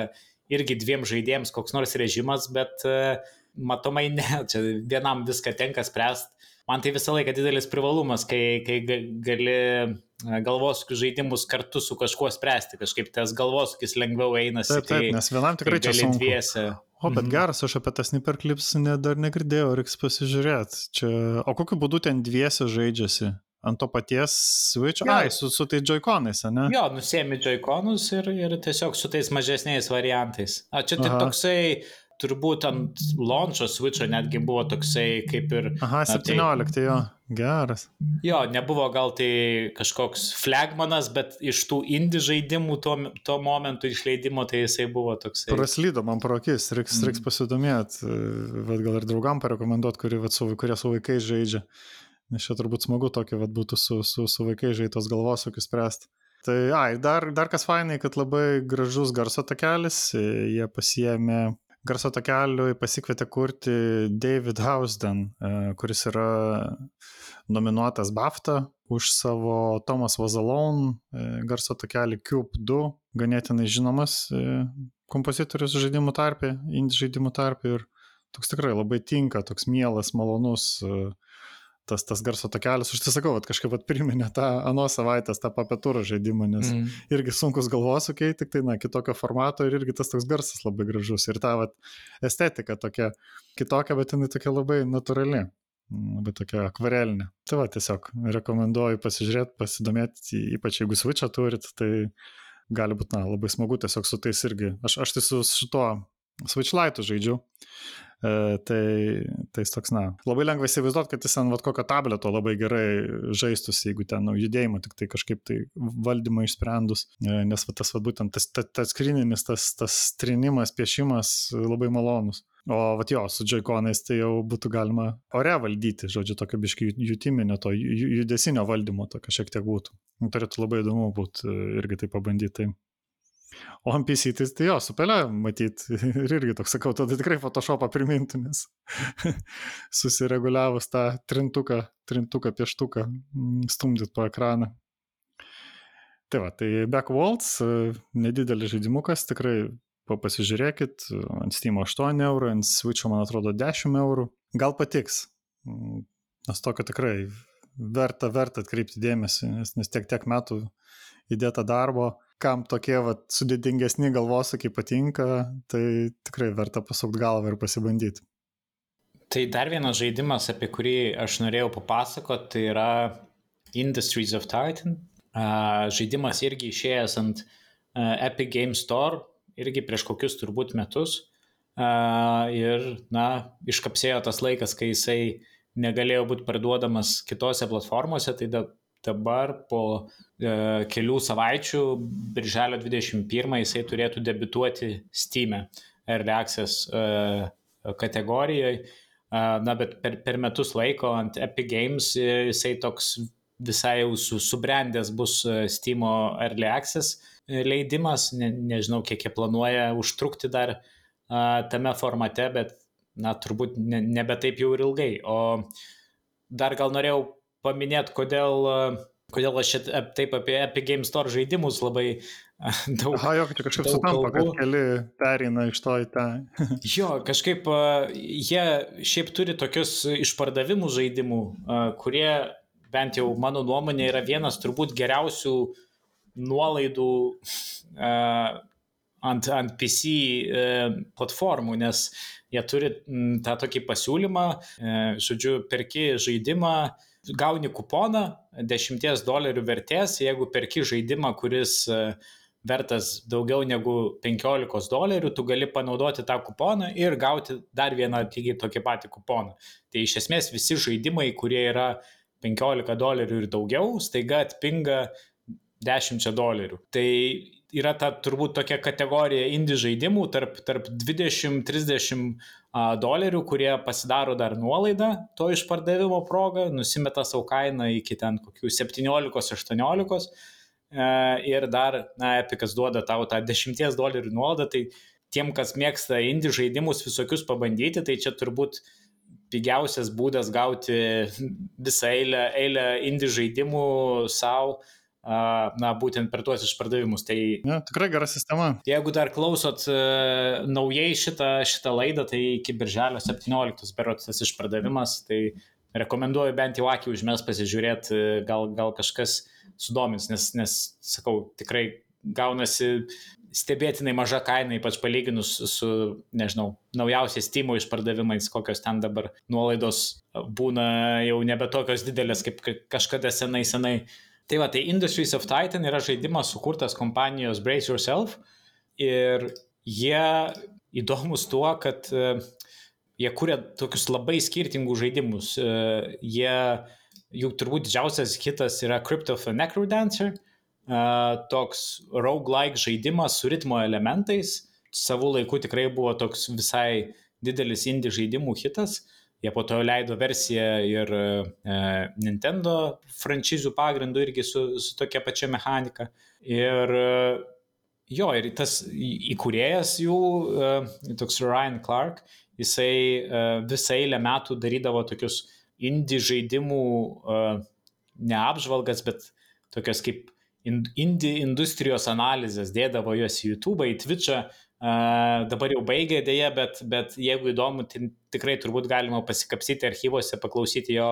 irgi dviem žaidėjams koks nors režimas, bet uh, matomai ne, čia vienam viską tenka spręsti man tai visą laiką didelis privalumas, kai, kai gali galvosūkių žaidimus kartu su kažkuo spręsti, kažkaip tas galvosūkis lengviau einasi. Taip, taip, nes vienam tikrai čia. Dviese. O, bet mhm. geras, aš apie tas Sniperclips ne, dar negirdėjau, reiks pasižiūrėti. Čia... O kokiu būdu ten dviese žaidžiasi? Ant to paties Switch? Ja. Ai, su, su tais joyconais, ne? Jo, nusėmi joyconus ir, ir tiesiog su tais mažesniais variantais. O čia tik toksai turbūt ant launcho switcho netgi buvo toksai kaip ir... Aha, 17, tai, jo, geras. Jo, nebuvo gal tai kažkoks flagmanas, bet iš tų indie žaidimų to, to momentu išleidimo tai jisai buvo toksai. Praslydo man pro akis, reiks, mm. reiks pasidomėti, bet gal ir draugam parekomenduoti, kurie, vat, su, kurie su vaikais žaidžia. Nes čia turbūt smagu tokį vat, būtų su, su, su vaikais žaidos galvosūkius spręsti. Tai, ai, dar, dar kas fainai, kad labai gražus garso takelis, jie pasiemė garso takeliui pasikvietė kurti David Housden, e, kuris yra nominuotas BAFTA už savo Thomas Was Alone e, garso takelį Cube 2, ganėtinai žinomas e, kompozitorius žaidimų tarpė, indie žaidimų tarpė ir toks tikrai labai tinka, toks mielas, malonus uh, tas, tas garso takelis, aš tai sakau, kažkaip priminė tą anos savaitės tą papetūrą žaidimą, nes mm. irgi sunkus galvosukiai, tik tai, na, kitokio formato ir irgi tas toks garsas labai gražus ir ta, vat, estetika tokia kitokia, bet jinai tokia labai natūrali, labai tokia akvarelinė. Tai va, tiesiog rekomenduoju pasižiūrėti, pasidomėti, ypač jeigu switchą turit, tai gali būti, na, labai smagu tiesiog su tais irgi. Aš, aš tai su šituo Switch Lite žaidžiu. E, tai, tai toks, na, labai lengva įsivaizduoti, kad jis ant vat, kokio tableto labai gerai žaistųsi, jeigu ten nu, judėjimo tik tai kažkaip tai valdymą išsprendus, e, nes va, tas va, būtent tas, tas, tas skrininis, tas, tas trinimas, piešimas labai malonus. O vat jo, su džaikonais tai jau būtų galima ore valdyti, žodžiu, tokio biškai jutiminio, to judesinio valdymo, tokio šiek tiek būtų. Turėtų labai įdomu būti e, irgi tai pabandyti. O ant PC tai, tai jo, su pelė matyt ir irgi toks sakau, tada tikrai Photoshopą primintų, nes susireguliavus tą trintuką, trintuką, pieštuką mm, stumdyt po ekraną. Tai va, tai Backworlds, nedidelis žaidimukas, tikrai pasižiūrėkit, ant Steam 8 eurų, ant Switch man atrodo 10 eurų. Gal patiks, mm, nes tokio tikrai verta, verta atkreipti dėmesį, nes, nes tiek, tiek metų įdėta darbo kam tokie vat, sudėtingesni galvosakiai patinka, tai tikrai verta pasukti galvą ir pasibandyti. Tai dar vienas žaidimas, apie kurį aš norėjau papasakoti, tai yra Industries of Titan. Žaidimas irgi išėjęs ant Epic Game Store, irgi prieš kokius turbūt metus. Ir, na, iškapsėjo tas laikas, kai jisai negalėjo būti parduodamas kitose platformose, tai da, dabar po e, kelių savaičių, birželio 21 jisai turėtų debituoti Steam Early Access e, kategorijoje. E, na, bet per, per metus laiko ant Epic Games jisai toks visai jau su, subrendęs bus Steam Early Access leidimas, ne, nežinau, kiek jie planuoja užtrukti dar a, tame formate, bet, na, turbūt ne, nebe taip jau ir ilgai. O dar gal norėjau paminėti, kodėl, kodėl aš šit, taip apie Epic Game Store žaidimus labai daug. Aha, jo, čia kažkaip sutampa, kad keli perina iš to į tą. jo, kažkaip jie šiaip turi tokius išpardavimų žaidimų, kurie bent jau mano nuomonė yra vienas turbūt geriausių nuolaidų ant, ant PC platformų, nes jie turi tą tokį pasiūlymą, žodžiu, perki žaidimą, gauni kuponą 10 dolerių vertės, jeigu perki žaidimą, kuris uh, vertas daugiau negu 15 dolerių, tu gali panaudoti tą kuponą ir gauti dar vieną lygiai tokį patį kuponą. Tai iš esmės visi žaidimai, kurie yra 15 dolerių ir daugiau, staiga atpinga 10 dolerių. Tai yra ta turbūt tokia kategorija indie žaidimų tarp, tarp 20-30 dolerių, kurie pasidaro dar nuolaidą to išpardavimo progą, nusimeta savo kainą iki ten kokių 17-18 E, ir dar, na, Epikas duoda tau tą 10 dolerių nuolaidą, tai tiem, kas mėgsta indie žaidimus visokius pabandyti, tai čia turbūt pigiausias būdas gauti visą eilę, eilę indie žaidimų savo, na, būtent per tuos išpardavimus. Tai ja, tikrai gera sistema. Jeigu dar klausot uh, naujai šitą, šitą laidą, tai iki birželio 17 berotas tas išpardavimas, tai rekomenduoju bent jau akį užmes pasižiūrėti, gal, gal kažkas sudomins, nes, nes, sakau, tikrai gaunasi stebėtinai maža kaina, ypač palyginus su, nežinau, naujausiais Steam išpardavimais, kokios ten dabar nuolaidos būna jau nebe tokios didelės kaip kažkada senai senai. Tai va, tai Industries of Titan yra žaidimas sukurtas kompanijos Brace Yourself ir jie įdomus tuo, kad uh, jie kuria tokius labai skirtingus žaidimus. Uh, jie, jų turbūt didžiausias hitas yra Crypt of a Necrodancer, uh, toks roguelike žaidimas su ritmo elementais. Savų laikų tikrai buvo toks visai didelis indie žaidimų hitas. Jie po to leido versiją ir e, Nintendo franšizų pagrindų irgi su, su tokia pačia mechanika. Ir jo, ir tas įkūrėjas jų, e, toks Ryan Clark, jisai uh, visą eilę metų darydavo tokius indie žaidimų, uh, ne apžvalgas, bet tokias kaip indie industrijos analizės, dėdavo juos į YouTube, į Twitch'ą, dabar jau baigė dėje, bet, bet jeigu įdomu, tai tikrai turbūt galima pasikapsyti archyvose, paklausyti jo,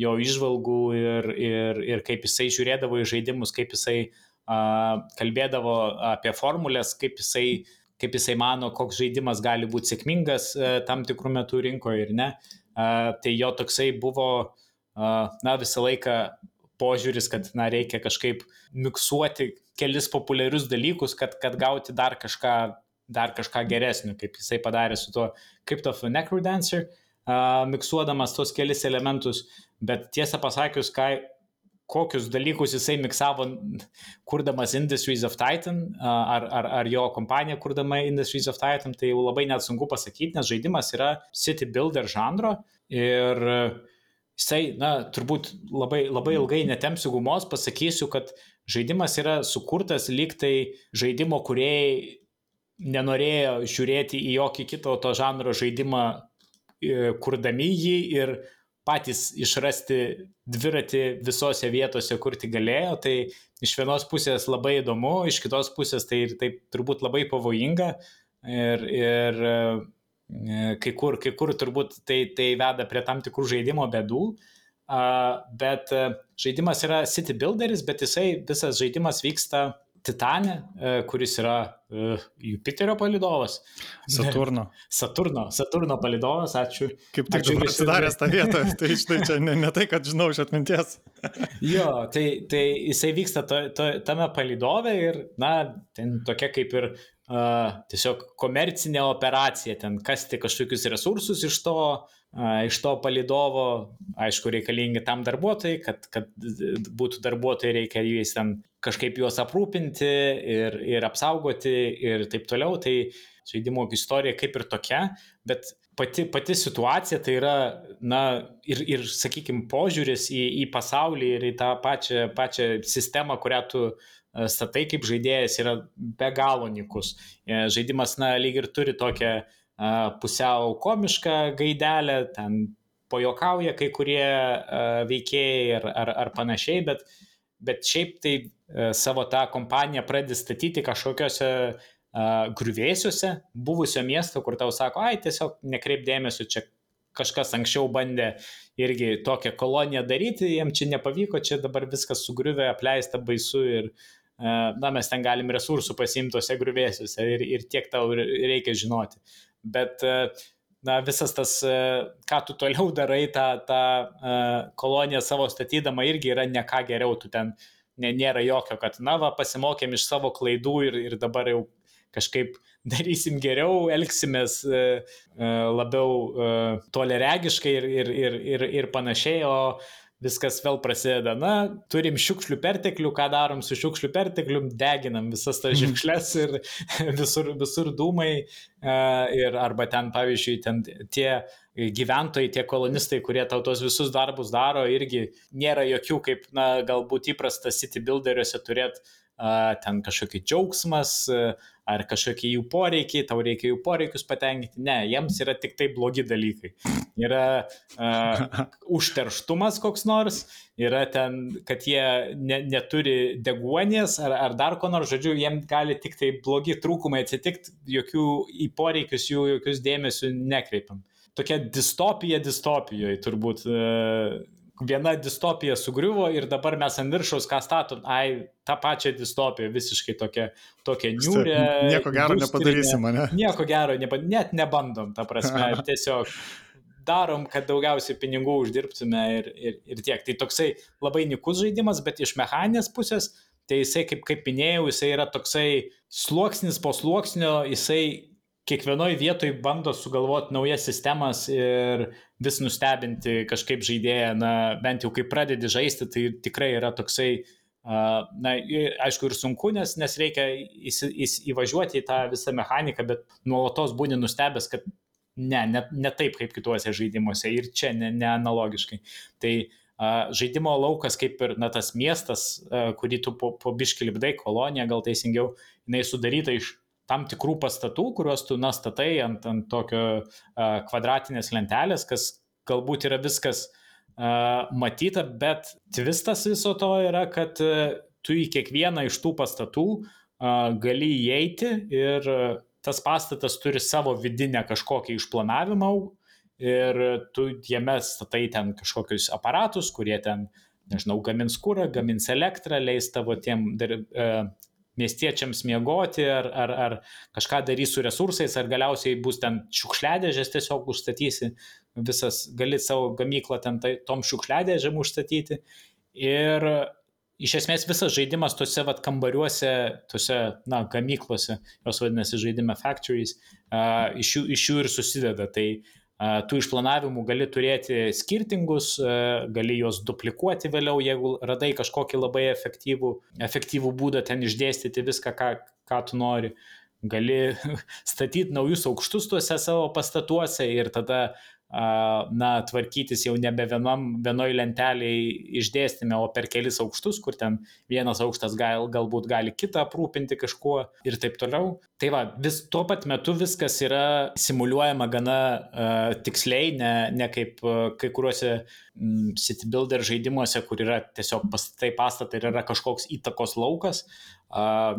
jo išvalgų ir, ir, ir kaip jisai žiūrėdavo į žaidimus, kaip jisai uh, kalbėdavo apie formulės, kaip jisai uh, kaip jisai mano, koks žaidimas gali būti sėkmingas e, tam tikrų metų rinkoje ir ne. Tai jo toksai buvo, na, visą laiką požiūris, kad, na, reikia kažkaip miksuoti kelis populiarius dalykus, kad, kad gauti dar kažką, dar kažką geresnio, kaip jisai padarė su tuo Crypt of a Necrodancer, miksuodamas tos kelis elementus, bet tiesą pasakius, ką, kokius dalykus jisai miksavo, kurdamas Industries of Titan, ar, ar, ar jo kompanija kurdama Industries of Titan, tai jau labai net sunku pasakyti, nes žaidimas yra city builder žanro ir jisai, na, turbūt labai, labai ilgai netempsiu gumos, pasakysiu, kad žaidimas yra sukurtas lyg tai žaidimo kuriejai nenorėjo žiūrėti į jokį kitą to žanro žaidimą, e, kurdami jį ir patys išrasti dviratį visose vietose, kur tik galėjo. Tai iš vienos pusės labai įdomu, iš kitos pusės tai ir taip turbūt labai pavojinga. Ir, ir e, kai, kur, kai kur turbūt tai, tai veda prie tam tikrų žaidimo bedų. Bet uh, žaidimas yra City Builderis, bet jisai visas žaidimas vyksta Titane, uh, kuris yra uh, Jupiterio palidovas. Saturno. Saturno, Saturno palidovas, ačiū. Kaip tik dabar atsidaręs tą vietą, tai štai čia ne, ne tai, kad žinau iš atminties. jo, tai, tai jisai vyksta to, to, tame palidove ir, na, ten tokia kaip ir uh, tiesiog komercinė operacija, ten kasti kažkokius resursus iš to, iš to palidovo, aišku, reikalingi tam darbuotojai, kad, kad būtų darbuotojai, reikia jais ten kažkaip juos aprūpinti ir, ir apsaugoti ir taip toliau. Tai žaidimo istorija kaip ir tokia, bet pati, pati situacija tai yra, na, ir, ir sakykime, požiūris į, į pasaulį ir į tą pačią, pačią sistemą, kurią tu statai kaip žaidėjas, yra be galo nikus. E, žaidimas, na, lyg ir turi tokią pusiau komišką gaidelę, ten pojokauja kai kurie veikėjai ar, ar, ar panašiai, bet, bet šiaip tai savo tą kompaniją pradedi statyti kažkokiose griuvėsiuose buvusio miesto, kur tau sako, ai, tiesiog nekreip dėmesio, čia kažkas anksčiau bandė irgi tokią koloniją daryti, jiem čia nepavyko, čia dabar viskas sugriuvę, apleista, baisu ir, na, mes ten galim resursų pasimti tose griuvėsiuose ir, ir tiek tau reikia žinoti. Bet, na, visas tas, ką tu toliau darai, tą, tą koloniją savo statydama irgi yra ne ką geriau, tu ten ne, nėra jokio, kad, na, va, pasimokėm iš savo klaidų ir, ir dabar jau kažkaip darysim geriau, elgsimės e, e, labiau e, toleregiškai ir, ir, ir, ir, ir panašiai, o viskas vėl prasideda. Na, turim šiukšlių perteklių, ką darom su šiukšlių pertekliu, deginam visas tas mhm. šiukšlės ir visur, visur dūmai. Ir arba ten, pavyzdžiui, ten tie gyventojai, tie kolonistai, kurie tau tos visus darbus daro, irgi nėra jokių, kaip, na, galbūt įprasta city builderiuose turėti ten kažkokį džiaugsmas, ar kažkokie jų poreikiai, tau reikia jų poreikius patenkinti. Ne, jiems yra tik tai blogi dalykai. Yra uh, užterštumas koks nors, yra ten, kad jie ne, neturi deguonies ar, ar dar ko nors, žodžiu, jiems gali tik tai blogi trūkumai atsitikti, jokių į poreikius jų jokius dėmesių nekreipiam. Tokia distopija distopijoje turbūt. Uh, viena distopija sugriuvo ir dabar mes ant viršaus ką statom, ai, tą pačią distopiją, visiškai tokia, tokia niūrė. Nieko gero nepadarysim, ne? Nieko gero, nepa, net nebandom, ta prasme, tiesiog darom, kad daugiausiai pinigų uždirbtume ir, ir, ir tiek. Tai toksai labai nikus žaidimas, bet iš mechaninės pusės, tai jisai, kaip, kaip minėjau, jisai yra toksai sluoksnis po sluoksnio, jisai kiekvienoje vietoje bando sugalvoti naujas sistemas ir vis nustebinti kažkaip žaidėją, na, bent jau kai pradedi žaisti, tai tikrai yra toksai, na, aišku, ir sunku, nes, nes reikia įsi, įs, įvažiuoti į tą visą mechaniką, bet nuolatos būni nustebęs, kad ne, ne, ne taip kaip kituose žaidimuose ir čia ne, ne analogiškai. Tai žaidimo laukas, kaip ir na, tas miestas, kurį tu po, po biškį lipdai, kolonija gal teisingiau, jinai sudaryta iš tam tikrų pastatų, kuriuos tu nastatai ant, ant tokio kvadratinės lentelės, kas galbūt yra viskas matyta, bet tvistas viso to yra, kad tu į kiekvieną iš tų pastatų gali įeiti ir tas pastatas turi savo vidinę kažkokį išplanavimą ir tu jame statai ten kažkokius aparatus, kurie ten, nežinau, gamins kūrą, gamins elektrą, leis tavo tiem dar, miestiečiams miegoti, ar, ar, ar kažką darys su resursais, ar galiausiai bus ten šiukšliadėžės tiesiog užstatysi, visas gali savo gamyklą ten tai, tom šiukšliadėžėm užstatyti. Ir iš esmės visas žaidimas tuose vat, kambariuose, tuose, na, gamyklose, jos vadinasi žaidime factories, uh, iš, jų, iš jų ir susideda. Tai uh, tų išplanavimų gali turėti skirtingus, gali juos duplikuoti vėliau, jeigu radai kažkokį labai efektyvų, efektyvų būdą ten išdėstyti viską, ką, ką tu nori. Gali statyti naujus aukštus tuose savo pastatuose ir tada na, tvarkytis jau nebe vienam, vienoj lenteliai išdėstymė, o per kelis aukštus, kur ten vienas aukštas gal, galbūt gali kitą aprūpinti kažkuo ir taip toliau. Tai va, vis tuo pat metu viskas yra simuliuojama gana uh, tiksliai, ne, ne kaip uh, kai kuriuose um, city builder žaidimuose, kur yra tiesiog pastatai pastatai ir yra kažkoks įtakos laukas,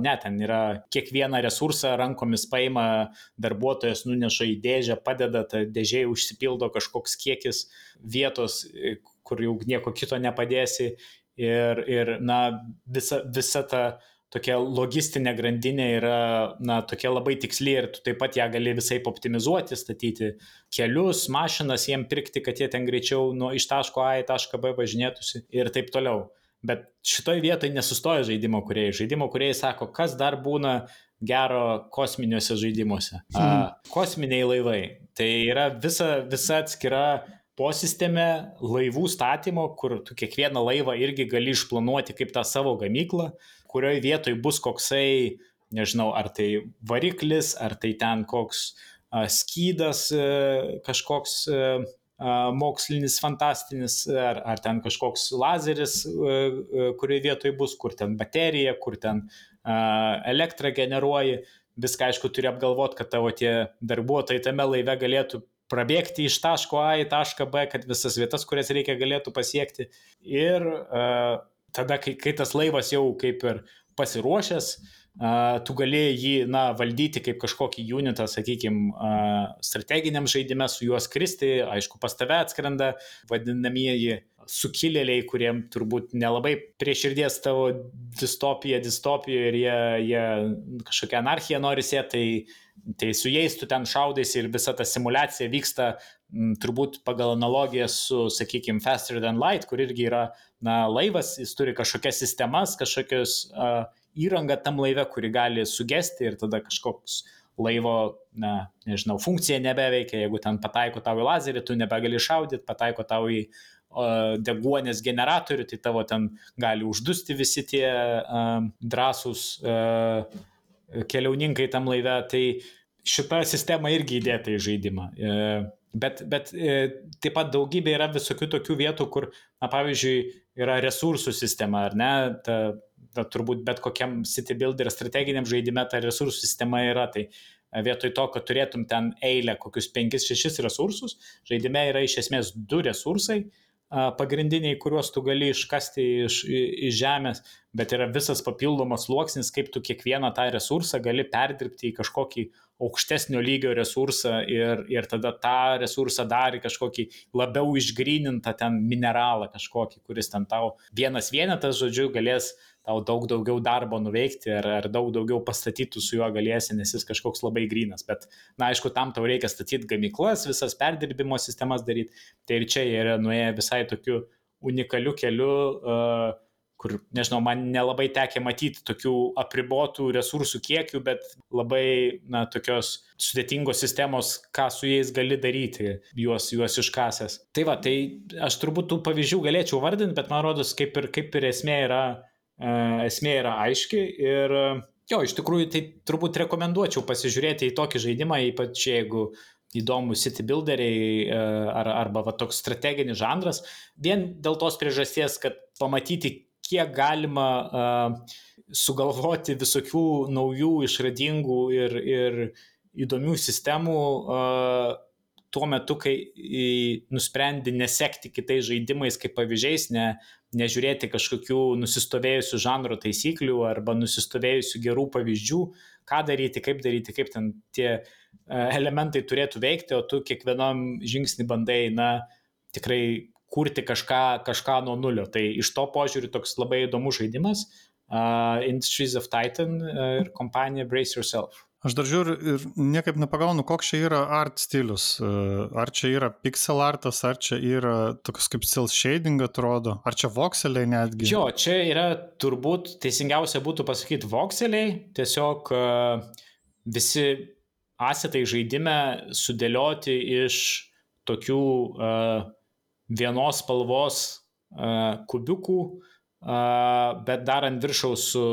Ne, ten yra kiekvieną resursą rankomis paima, darbuotojas nuneša į dėžę, padeda, ta dėžė užsipildo kažkoks kiekis vietos, e, kur jau nieko kito nepadėsi. Ir, ir na, visa, visa ta tokia logistinė grandinė yra, na, tokia labai tiksli ir tu taip pat ją gali visai optimizuoti, statyti kelius, mašinas jiem pirkti, kad jie ten greičiau nuo iš taško A į tašką B važinėtųsi ir taip toliau. Bet šitoj vietoj nesustoja žaidimo kuriejai. Žaidimo kuriejai sako, kas dar būna gero kosminiuose žaidimuose. A, mhm. kosminiai laivai. Tai yra visa, visa atskira posistemė laivų statymo, kur tu kiekvieną laivą irgi gali išplanuoti kaip tą savo gamyklą, kurioje vietoje bus koksai, nežinau, ar tai variklis, ar tai ten koks skydas kažkoks mokslinis, fantastinis, ar, ar ten kažkoks lazeris, kurioje vietoje bus, kur ten baterija, kur ten elektrą generuoji. Viską, aišku, turi apgalvoti, kad tavo tie darbuotojai tame laive galėtų prabėgti iš taško A į tašką B, kad visas vietas, kurias reikia, galėtų pasiekti. Ir uh, tada, kai, kai tas laivas jau kaip ir pasiruošęs, uh, tu gali jį na, valdyti kaip kažkokį unitą, sakykime, strateginiam žaidimui, su juos kristi, aišku, pas tave atskrenda vadinamieji sukilėliai, kuriem turbūt nelabai prie širdies tavo distopija, distopija ir jie, jie kažkokią anarchiją nori sėti, tai Tai su jais tu ten šaudaiesi ir visa ta simulacija vyksta m, turbūt pagal analogiją su, sakykime, Faster Than Light, kur irgi yra na, laivas, jis turi kažkokias sistemas, kažkokios uh, įrangą tam laive, kuri gali sugesti ir tada kažkoks laivo, na, nežinau, funkcija nebeveikia, jeigu ten pataiko tau į lazerį, tu nebegali šaudyti, pataiko tau į uh, deguonės generatorių, tai tavo ten gali uždusti visi tie uh, drąsūs uh, keliauninkai tam laive, tai šita sistema irgi įdėta į žaidimą. E, bet, bet e, taip pat daugybė yra visokių tokių vietų, kur, na, pavyzdžiui, yra resursų sistema, ar ne? Ta, ta, turbūt bet kokiam city builder strateginiam žaidime ta resursų sistema yra. Tai vietoj to, kad turėtum ten eilę kokius 5-6 resursus, žaidime yra iš esmės du resursai pagrindiniai, kuriuos tu gali iškasti iš, iš žemės, bet yra visas papildomas sluoksnis, kaip tu kiekvieną tą resursą gali perdirbti į kažkokį aukštesnio lygio resursą ir, ir tada tą resursą dar kažkokį labiau išgrynintą ten mineralą kažkokį, kuris ten tau vienas vienetas, žodžiu, galės tau daug daugiau darbo nuveikti ar, ar daug daugiau pastatytų su juo galėsi, nes jis kažkoks labai grinas. Bet, na, aišku, tam tau reikia statyti gamyklas, visas perdirbimo sistemas daryti. Tai ir čia jie yra nuėję visai tokiu unikaliu keliu, uh, kur, nežinau, man nelabai tekė matyti tokių apribotų resursų kiekių, bet labai, na, tokios sudėtingos sistemos, ką su jais gali daryti, juos, juos iškasęs. Tai va, tai aš turbūt tų pavyzdžių galėčiau vardinti, bet man rodos, kaip ir, kaip ir esmė yra, uh, esmė yra aiški ir jo, iš tikrųjų, tai turbūt rekomenduočiau pasižiūrėti į tokį žaidimą, ypač jeigu įdomų city builderiai ar, arba va, toks strateginis žanras, vien dėl tos priežasties, kad pamatyti, kiek galima uh, sugalvoti visokių naujų, išradingų ir, ir įdomių sistemų uh, tuo metu, kai nusprendi nesekti kitais žaidimais kaip pavyzdžiais, ne, nežiūrėti kažkokių nusistovėjusių žanro taisyklių arba nusistovėjusių gerų pavyzdžių, ką daryti, kaip daryti, kaip ten tie elementai turėtų veikti, o tu kiekvienam žingsnį bandai, na, tikrai kurti kažką, kažką nuo nulio. Tai iš to požiūriu toks labai įdomus žaidimas uh, Industries of Titan uh, ir kompanija Brace Yourself. Aš dar žiūriu ir niekaip nepagaunu, koks čia yra art stilius. Ar čia yra pixel artas, ar čia yra toks kaip cel shading atrodo, ar čia vokseliai netgi. Jo, čia yra turbūt teisingiausia būtų pasakyti vokseliai, tiesiog uh, visi asetai žaidime sudėlioti iš tokių uh, vienos spalvos uh, kubiukų, uh, bet dar ant viršaus su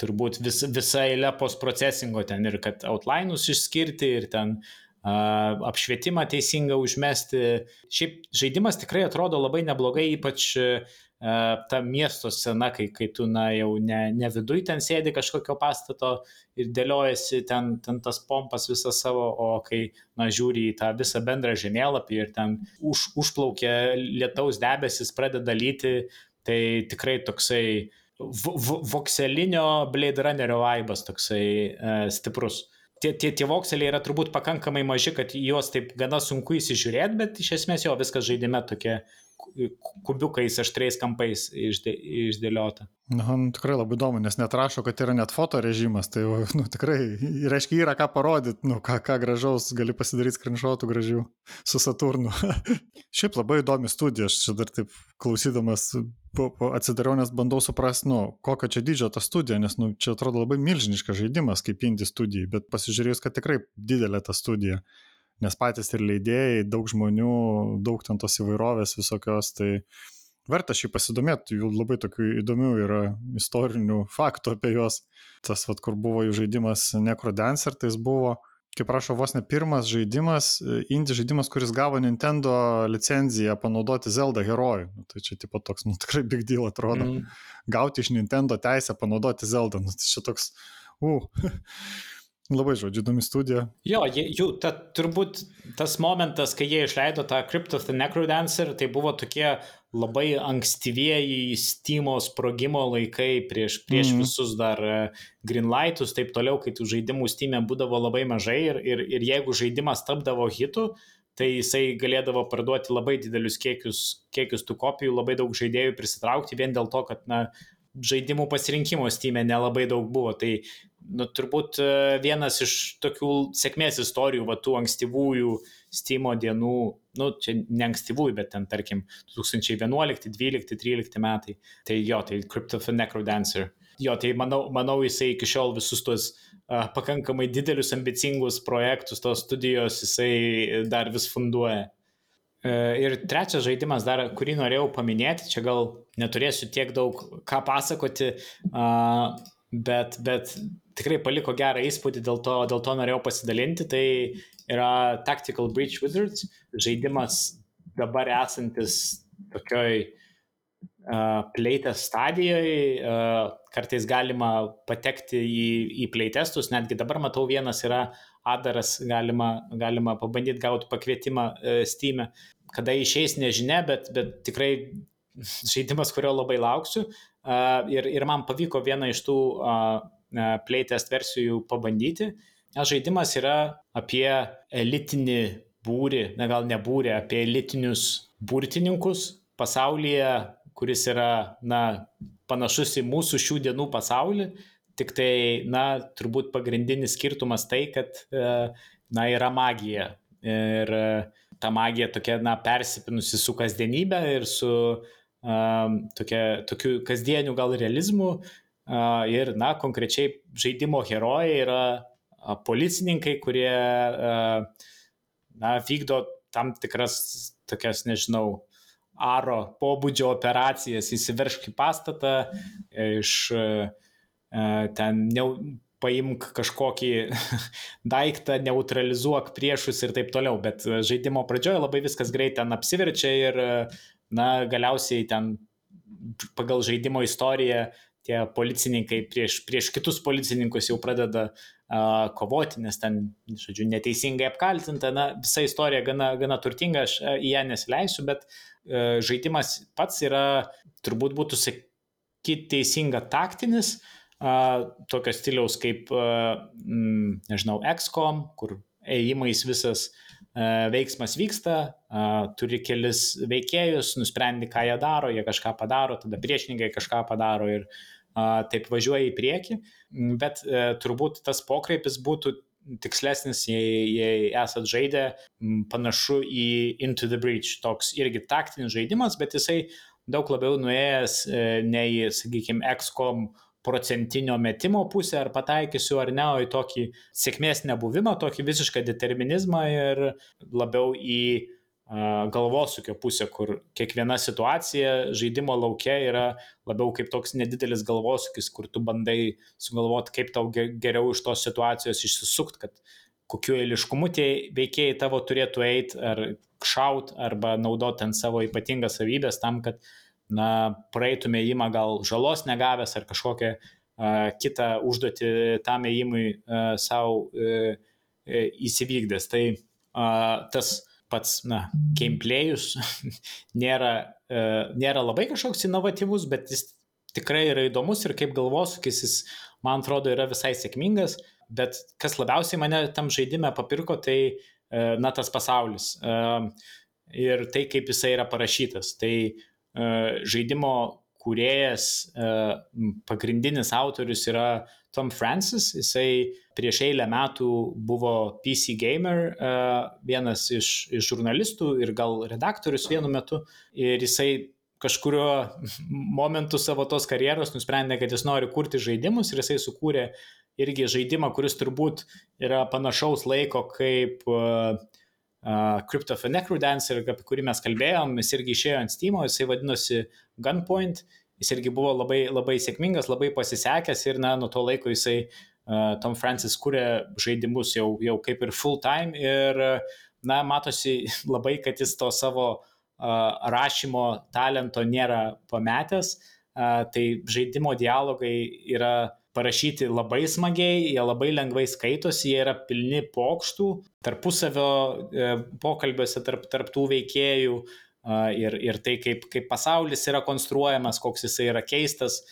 turbūt vis, visa eilė postprocesingo ten ir kad outline'us išskirti ir ten uh, apšvietimą teisingą užmesti. Šiaip žaidimas tikrai atrodo labai neblogai, ypač uh, ta miesto scena, kai, kai tu na, jau ne, ne viduj ten sėdi kažkokio pastato ir dėliojasi ten, ten tas pompas visą savo, o kai na, žiūri į tą visą bendrą žemėlapį ir ten už, užplaukia lietaus debesis, pradeda lyti, tai tikrai toksai vokselinio Blade Runnerio vaibas toksai e, stiprus. Tie, tie, tie vokseliai yra turbūt pakankamai maži, kad juos taip gana sunku įsižiūrėti, bet iš esmės jo viskas žaidime tokie kubiukais aštriais kampais išdė, išdėliota. Na, nu, tikrai labai įdomu, nes net rašo, kad yra net foto režimas, tai nu, tikrai, reiškia, yra ką parodyti, nu, ką, ką gražaus gali pasidaryti skrinšotų gražių su Saturnu. Šiaip labai įdomi studija, aš čia dar taip klausydamas atsidariau, nes bandau suprasti, nu, kokio čia dydžio ta studija, nes nu, čia atrodo labai milžiniškas žaidimas kaip indie studijai, bet pasižiūrėjus, kad tikrai didelė ta studija nes patys ir leidėjai, daug žmonių, daug ten tos įvairovės visokios, tai verta šį pasidomėti, jų labai tokių įdomių yra istorinių faktų apie juos. Tas, vat, kur buvo jų žaidimas Necrodancer, tai jis buvo kaip rašo, vos ne pirmas žaidimas, e, indie žaidimas, kuris gavo Nintendo licenciją panaudoti Zelda herojų. Nu, tai čia tipo toks, nu tikrai big deal atrodo. Mm. Gauti iš Nintendo teisę panaudoti Zelda, nu tai čia toks, uh. Labai žodžiu, įdomi studija. Jo, jų, ta, turbūt tas momentas, kai jie išleido tą Crypt of the Necrodancer, tai buvo tokie labai ankstyvieji Steam sprogimo laikai prieš, prieš mm. visus dar e, Greenlightus, taip toliau, kai tų žaidimų Steam e būdavo labai mažai ir, ir, ir jeigu žaidimas tapdavo hitu, tai jisai galėdavo parduoti labai didelius kiekius, kiekius tų kopijų, labai daug žaidėjų prisitraukti vien dėl to, kad na, žaidimų pasirinkimo Steam e nelabai daug buvo. Tai nu, turbūt e, vienas iš tokių sėkmės istorijų, va tų ankstyvųjų Steam dienų, nu, čia ne ankstyvųjų, bet ten, tarkim, 2011, 12, 13 metai. Tai jo, tai Crypt of a Necrodancer. Jo, tai manau, manau jisai iki šiol visus tuos uh, pakankamai didelius ambicingus projektus tos studijos jisai dar vis funduoja. Uh, ir trečias žaidimas dar, kurį norėjau paminėti, čia gal neturėsiu tiek daug ką pasakoti, bet, bet tikrai paliko gerą įspūdį, dėl to, dėl to norėjau pasidalinti. Tai yra Tactical Breach Wizards, žaidimas dabar esantis tokioj uh, pleitės stadijoje, uh, kartais galima patekti į, į pleitestus, netgi dabar matau vienas yra Adaras, galima, galima pabandyti gauti pakvietimą uh, Steam. E. Kada išeis nežinia, bet, bet tikrai žaidimas, kurio labai lauksiu. Uh, ir, ir man pavyko vieną iš tų uh, playtest versijų pabandyti. Žaidimas yra apie elitinį būrį, na gal ne būrį, apie elitinius burtininkus pasaulyje, kuris yra, na, panašus į mūsų šių dienų pasaulį, tik tai, na, turbūt pagrindinis skirtumas tai, kad, na, yra magija. Ir ta magija tokia, na, persipinusi su kasdienybė ir su um, tokia, tokiu kasdieniu gal realizmu, Ir, na, konkrečiai žaidimo herojai yra policininkai, kurie, na, vykdo tam tikras tokias, nežinau, aro pobūdžio operacijas, įsiveršk į pastatą, iš ten ne, paimk kažkokį daiktą, neutralizuok priešus ir taip toliau, bet žaidimo pradžioje labai viskas greit ten apsiverčia ir, na, galiausiai ten pagal žaidimo istoriją tie policininkai prieš, prieš kitus policininkus jau pradeda uh, kovoti, nes ten, žodžiu, neteisingai apkaltinta. Na, visa istorija gana, gana turtinga, aš į ją nesileisiu, bet uh, žaidimas pats yra, turbūt būtų sakyti, teisinga taktinis, uh, tokio stiliaus kaip, uh, mm, nežinau, XCOM, kur ėjimais visas uh, veiksmas vyksta, uh, turi kelis veikėjus, nusprendi, ką jie daro, jie kažką padaro, tada priešininkai kažką padaro ir uh, taip važiuoja į priekį, bet turbūt tas pokreipis būtų tikslesnis, jei, jei esat žaidę panašu į Into the Breach, toks irgi taktinis žaidimas, bet jisai daug labiau nuėjęs e, ne į, sakykime, XCOM procentinio metimo pusę, ar pataikysiu ar ne, o į tokį sėkmės nebuvimą, tokį visišką determinizmą ir labiau į galvosūkio pusė, kur kiekviena situacija žaidimo laukia yra labiau kaip toks nedidelis galvosūkis, kur tu bandai sugalvoti, kaip tau geriau iš tos situacijos išsisukti, kad kokiu eiliškumu tie veikėjai tavo turėtų eiti, ar šaut, arba naudoti ant savo ypatingas savybės tam, kad na, praeitume įimą gal žalos negavęs ar kažkokią kitą užduotį tam uh, savo uh, uh, įsivykdęs. Tai tas pats, na, gameplayus nėra, uh, nėra labai kažkoks inovatyvus, bet jis tikrai yra įdomus ir kaip galvosūkis jis, man atrodo, yra visai sėkmingas, bet kas labiausiai mane tam žaidime papirko, tai, na, tas pasaulis ir tai, kaip jisai yra parašytas. Tai uh, žaidimo kūrėjas, uh, pagrindinis autorius yra Tom Francis, jisai prieš eilę metų buvo PC Gamer, e, vienas iš, iš žurnalistų ir gal redaktorius vienu metu. Ir jisai kažkurio momentu savo tos karjeros nusprendė, kad jis nori kurti žaidimus ir jisai sukūrė irgi žaidimą, kuris turbūt yra panašaus laiko kaip uh, uh, Crypt of a Necrodancer, apie kurį mes kalbėjom, jis irgi išėjo ant Steam, jisai vadinosi Gunpoint. Uh, jis irgi buvo labai, labai sėkmingas, labai pasisekęs ir na, nuo to laiko jisai Tom Francis kūrė žaidimus jau, jau kaip ir full time ir, na, matosi labai, kad jis to savo rašymo talento nėra pametęs. Tai žaidimo dialogai yra parašyti labai smagiai, jie labai lengvai skaitosi, jie yra pilni pokštų, tarpusavio e, pokalbiuose tarp, tarp tų veikėjų ir, ir tai, kaip, kaip pasaulis yra konstruojamas, koks jisai yra keistas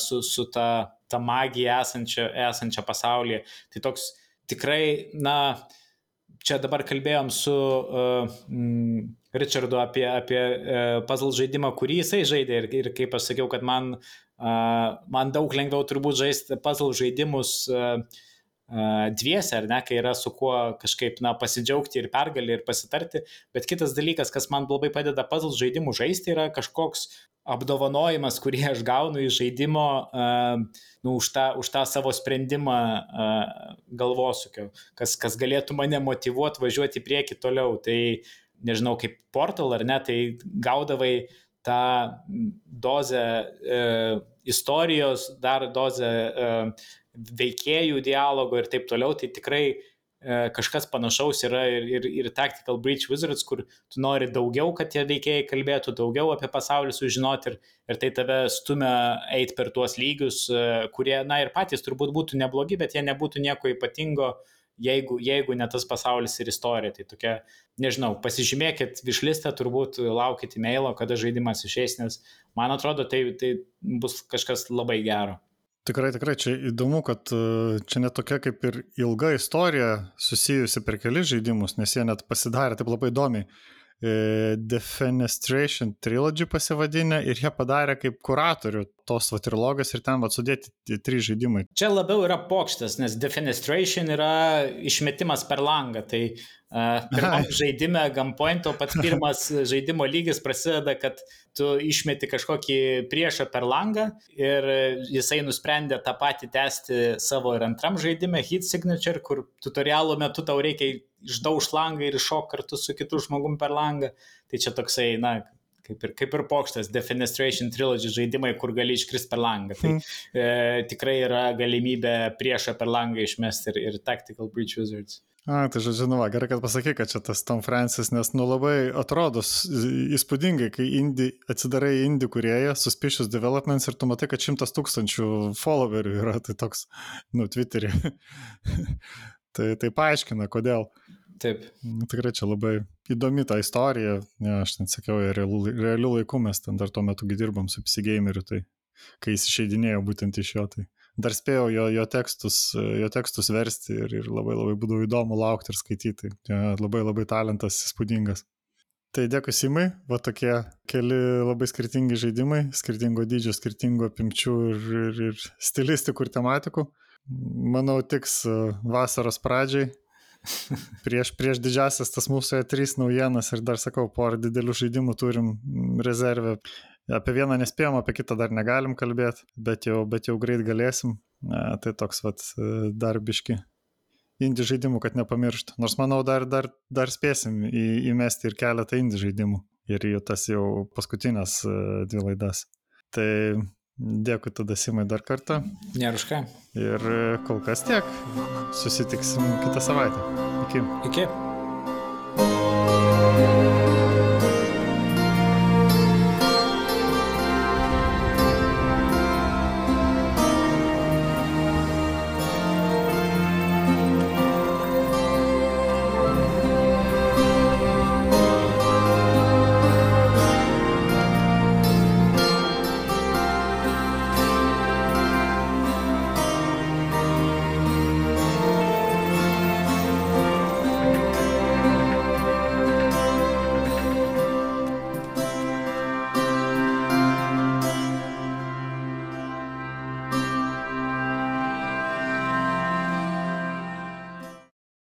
su, su ta, ta magija esančia, esančia pasaulyje. Tai toks tikrai, na, čia dabar kalbėjom su uh, mm, Richardu apie, apie uh, puzzle žaidimą, kurį jisai žaidė ir, ir kaip aš sakiau, kad man man daug lengviau turbūt žaisti puzzle žaidimus dviese, ar ne, kai yra su kuo kažkaip, na, pasidžiaugti ir pergalį ir pasitarti. Bet kitas dalykas, kas man labai padeda puzzle žaidimų žaisti, yra kažkoks apdovanojimas, kurį aš gaunu iš žaidimo nu, už, tą, už tą savo sprendimą galvosūkio, kas, kas galėtų mane motivuoti važiuoti į priekį toliau. Tai nežinau, kaip portal ar ne, tai gaudavai tą dozę e, istorijos, dar dozę e, veikėjų dialogo ir taip toliau, tai tikrai e, kažkas panašaus yra ir, ir, ir Tactical Breach Wizards, kur tu nori daugiau, kad tie veikėjai kalbėtų, daugiau apie pasaulį sužinoti ir, ir tai tave stumia eiti per tuos lygius, e, kurie, na ir patys turbūt būtų neblogi, bet jie nebūtų nieko ypatingo, jeigu, jeigu ne tas pasaulis ir istorija. Tai tokia nežinau, pasižymėkit višlistę, turbūt laukit e-mailo, kada žaidimas išeis, nes man atrodo, tai, tai bus kažkas labai gero. Tikrai, tikrai, čia įdomu, kad e, čia net tokia kaip ir ilga istorija susijusi per kelias žaidimus, nes jie net pasidarė taip labai įdomiai. E, Defenestration Trilogy pasivadinę ir jie padarė kaip kuratorių tos va trilogijos ir ten va sudėti trys žaidimai. Čia labiau yra pokštas, nes Defenestration yra išmetimas per langą, tai Pirmam žaidime Gunpointo pats pirmas žaidimo lygis prasideda, kad tu išmeti kažkokį priešą per langą ir jisai nusprendė tą patį tęsti savo ir antram žaidime Hit Signature, kur tutorialo metu tau reikia išdauž langą ir iššok kartu su kitu žmogum per langą. Tai čia toksai, na, kaip ir, kaip ir pokštas Defenestration Trilogy žaidimai, kur gali iškristi per langą. Tai mm. e, tikrai yra galimybė priešą per langą išmesti ir, ir Tactical Breach Wizards. A, tai žodžiu, nu, gerai, kad pasakai, kad čia tas Tom Francis, nes, nu, labai atrodo įspūdingai, kai indie, atsidarai indie kurieją, suspicious developments ir tu matai, kad šimtas tūkstančių followerių yra, tai toks, nu, Twitter'e. tai, tai paaiškina, kodėl. Taip. Nu, tikrai čia labai įdomi ta istorija, ne, aš ten sakiau, realių, realių laikų mes ten dar tuo metu dirbom su PC gameriu, tai kai jis išeidinėjo būtent iš jo, tai dar spėjau jo, jo, tekstus, jo tekstus versti ir, ir labai labai būdavo įdomu laukti ir skaityti. Ja, labai labai talentas įspūdingas. Tai dėkui Simai, va tokie keli labai skirtingi žaidimai, skirtingo dydžio, skirtingo apimčių ir, ir, ir stilistikų ir tematikų. Manau, tiks e, vasaros pradžiai. Prieš, prieš didžiasias tas mūsų E3 naujienas ir dar sakau, porą didelių žaidimų turim rezervę Apie vieną nespėjom, apie kitą dar negalim kalbėti, bet jau, bet jau greit galėsim. A, tai toks vat darbiški indie žaidimų, kad nepamirštų. Nors manau, dar, dar, dar spėsim į, įmesti ir keletą indie žaidimų. Ir jau tas jau paskutinės dvi laidas. Tai dėkui tada Simai dar kartą. Neruška. Ir kol kas tiek. Susitiksim kitą savaitę. Iki. Iki.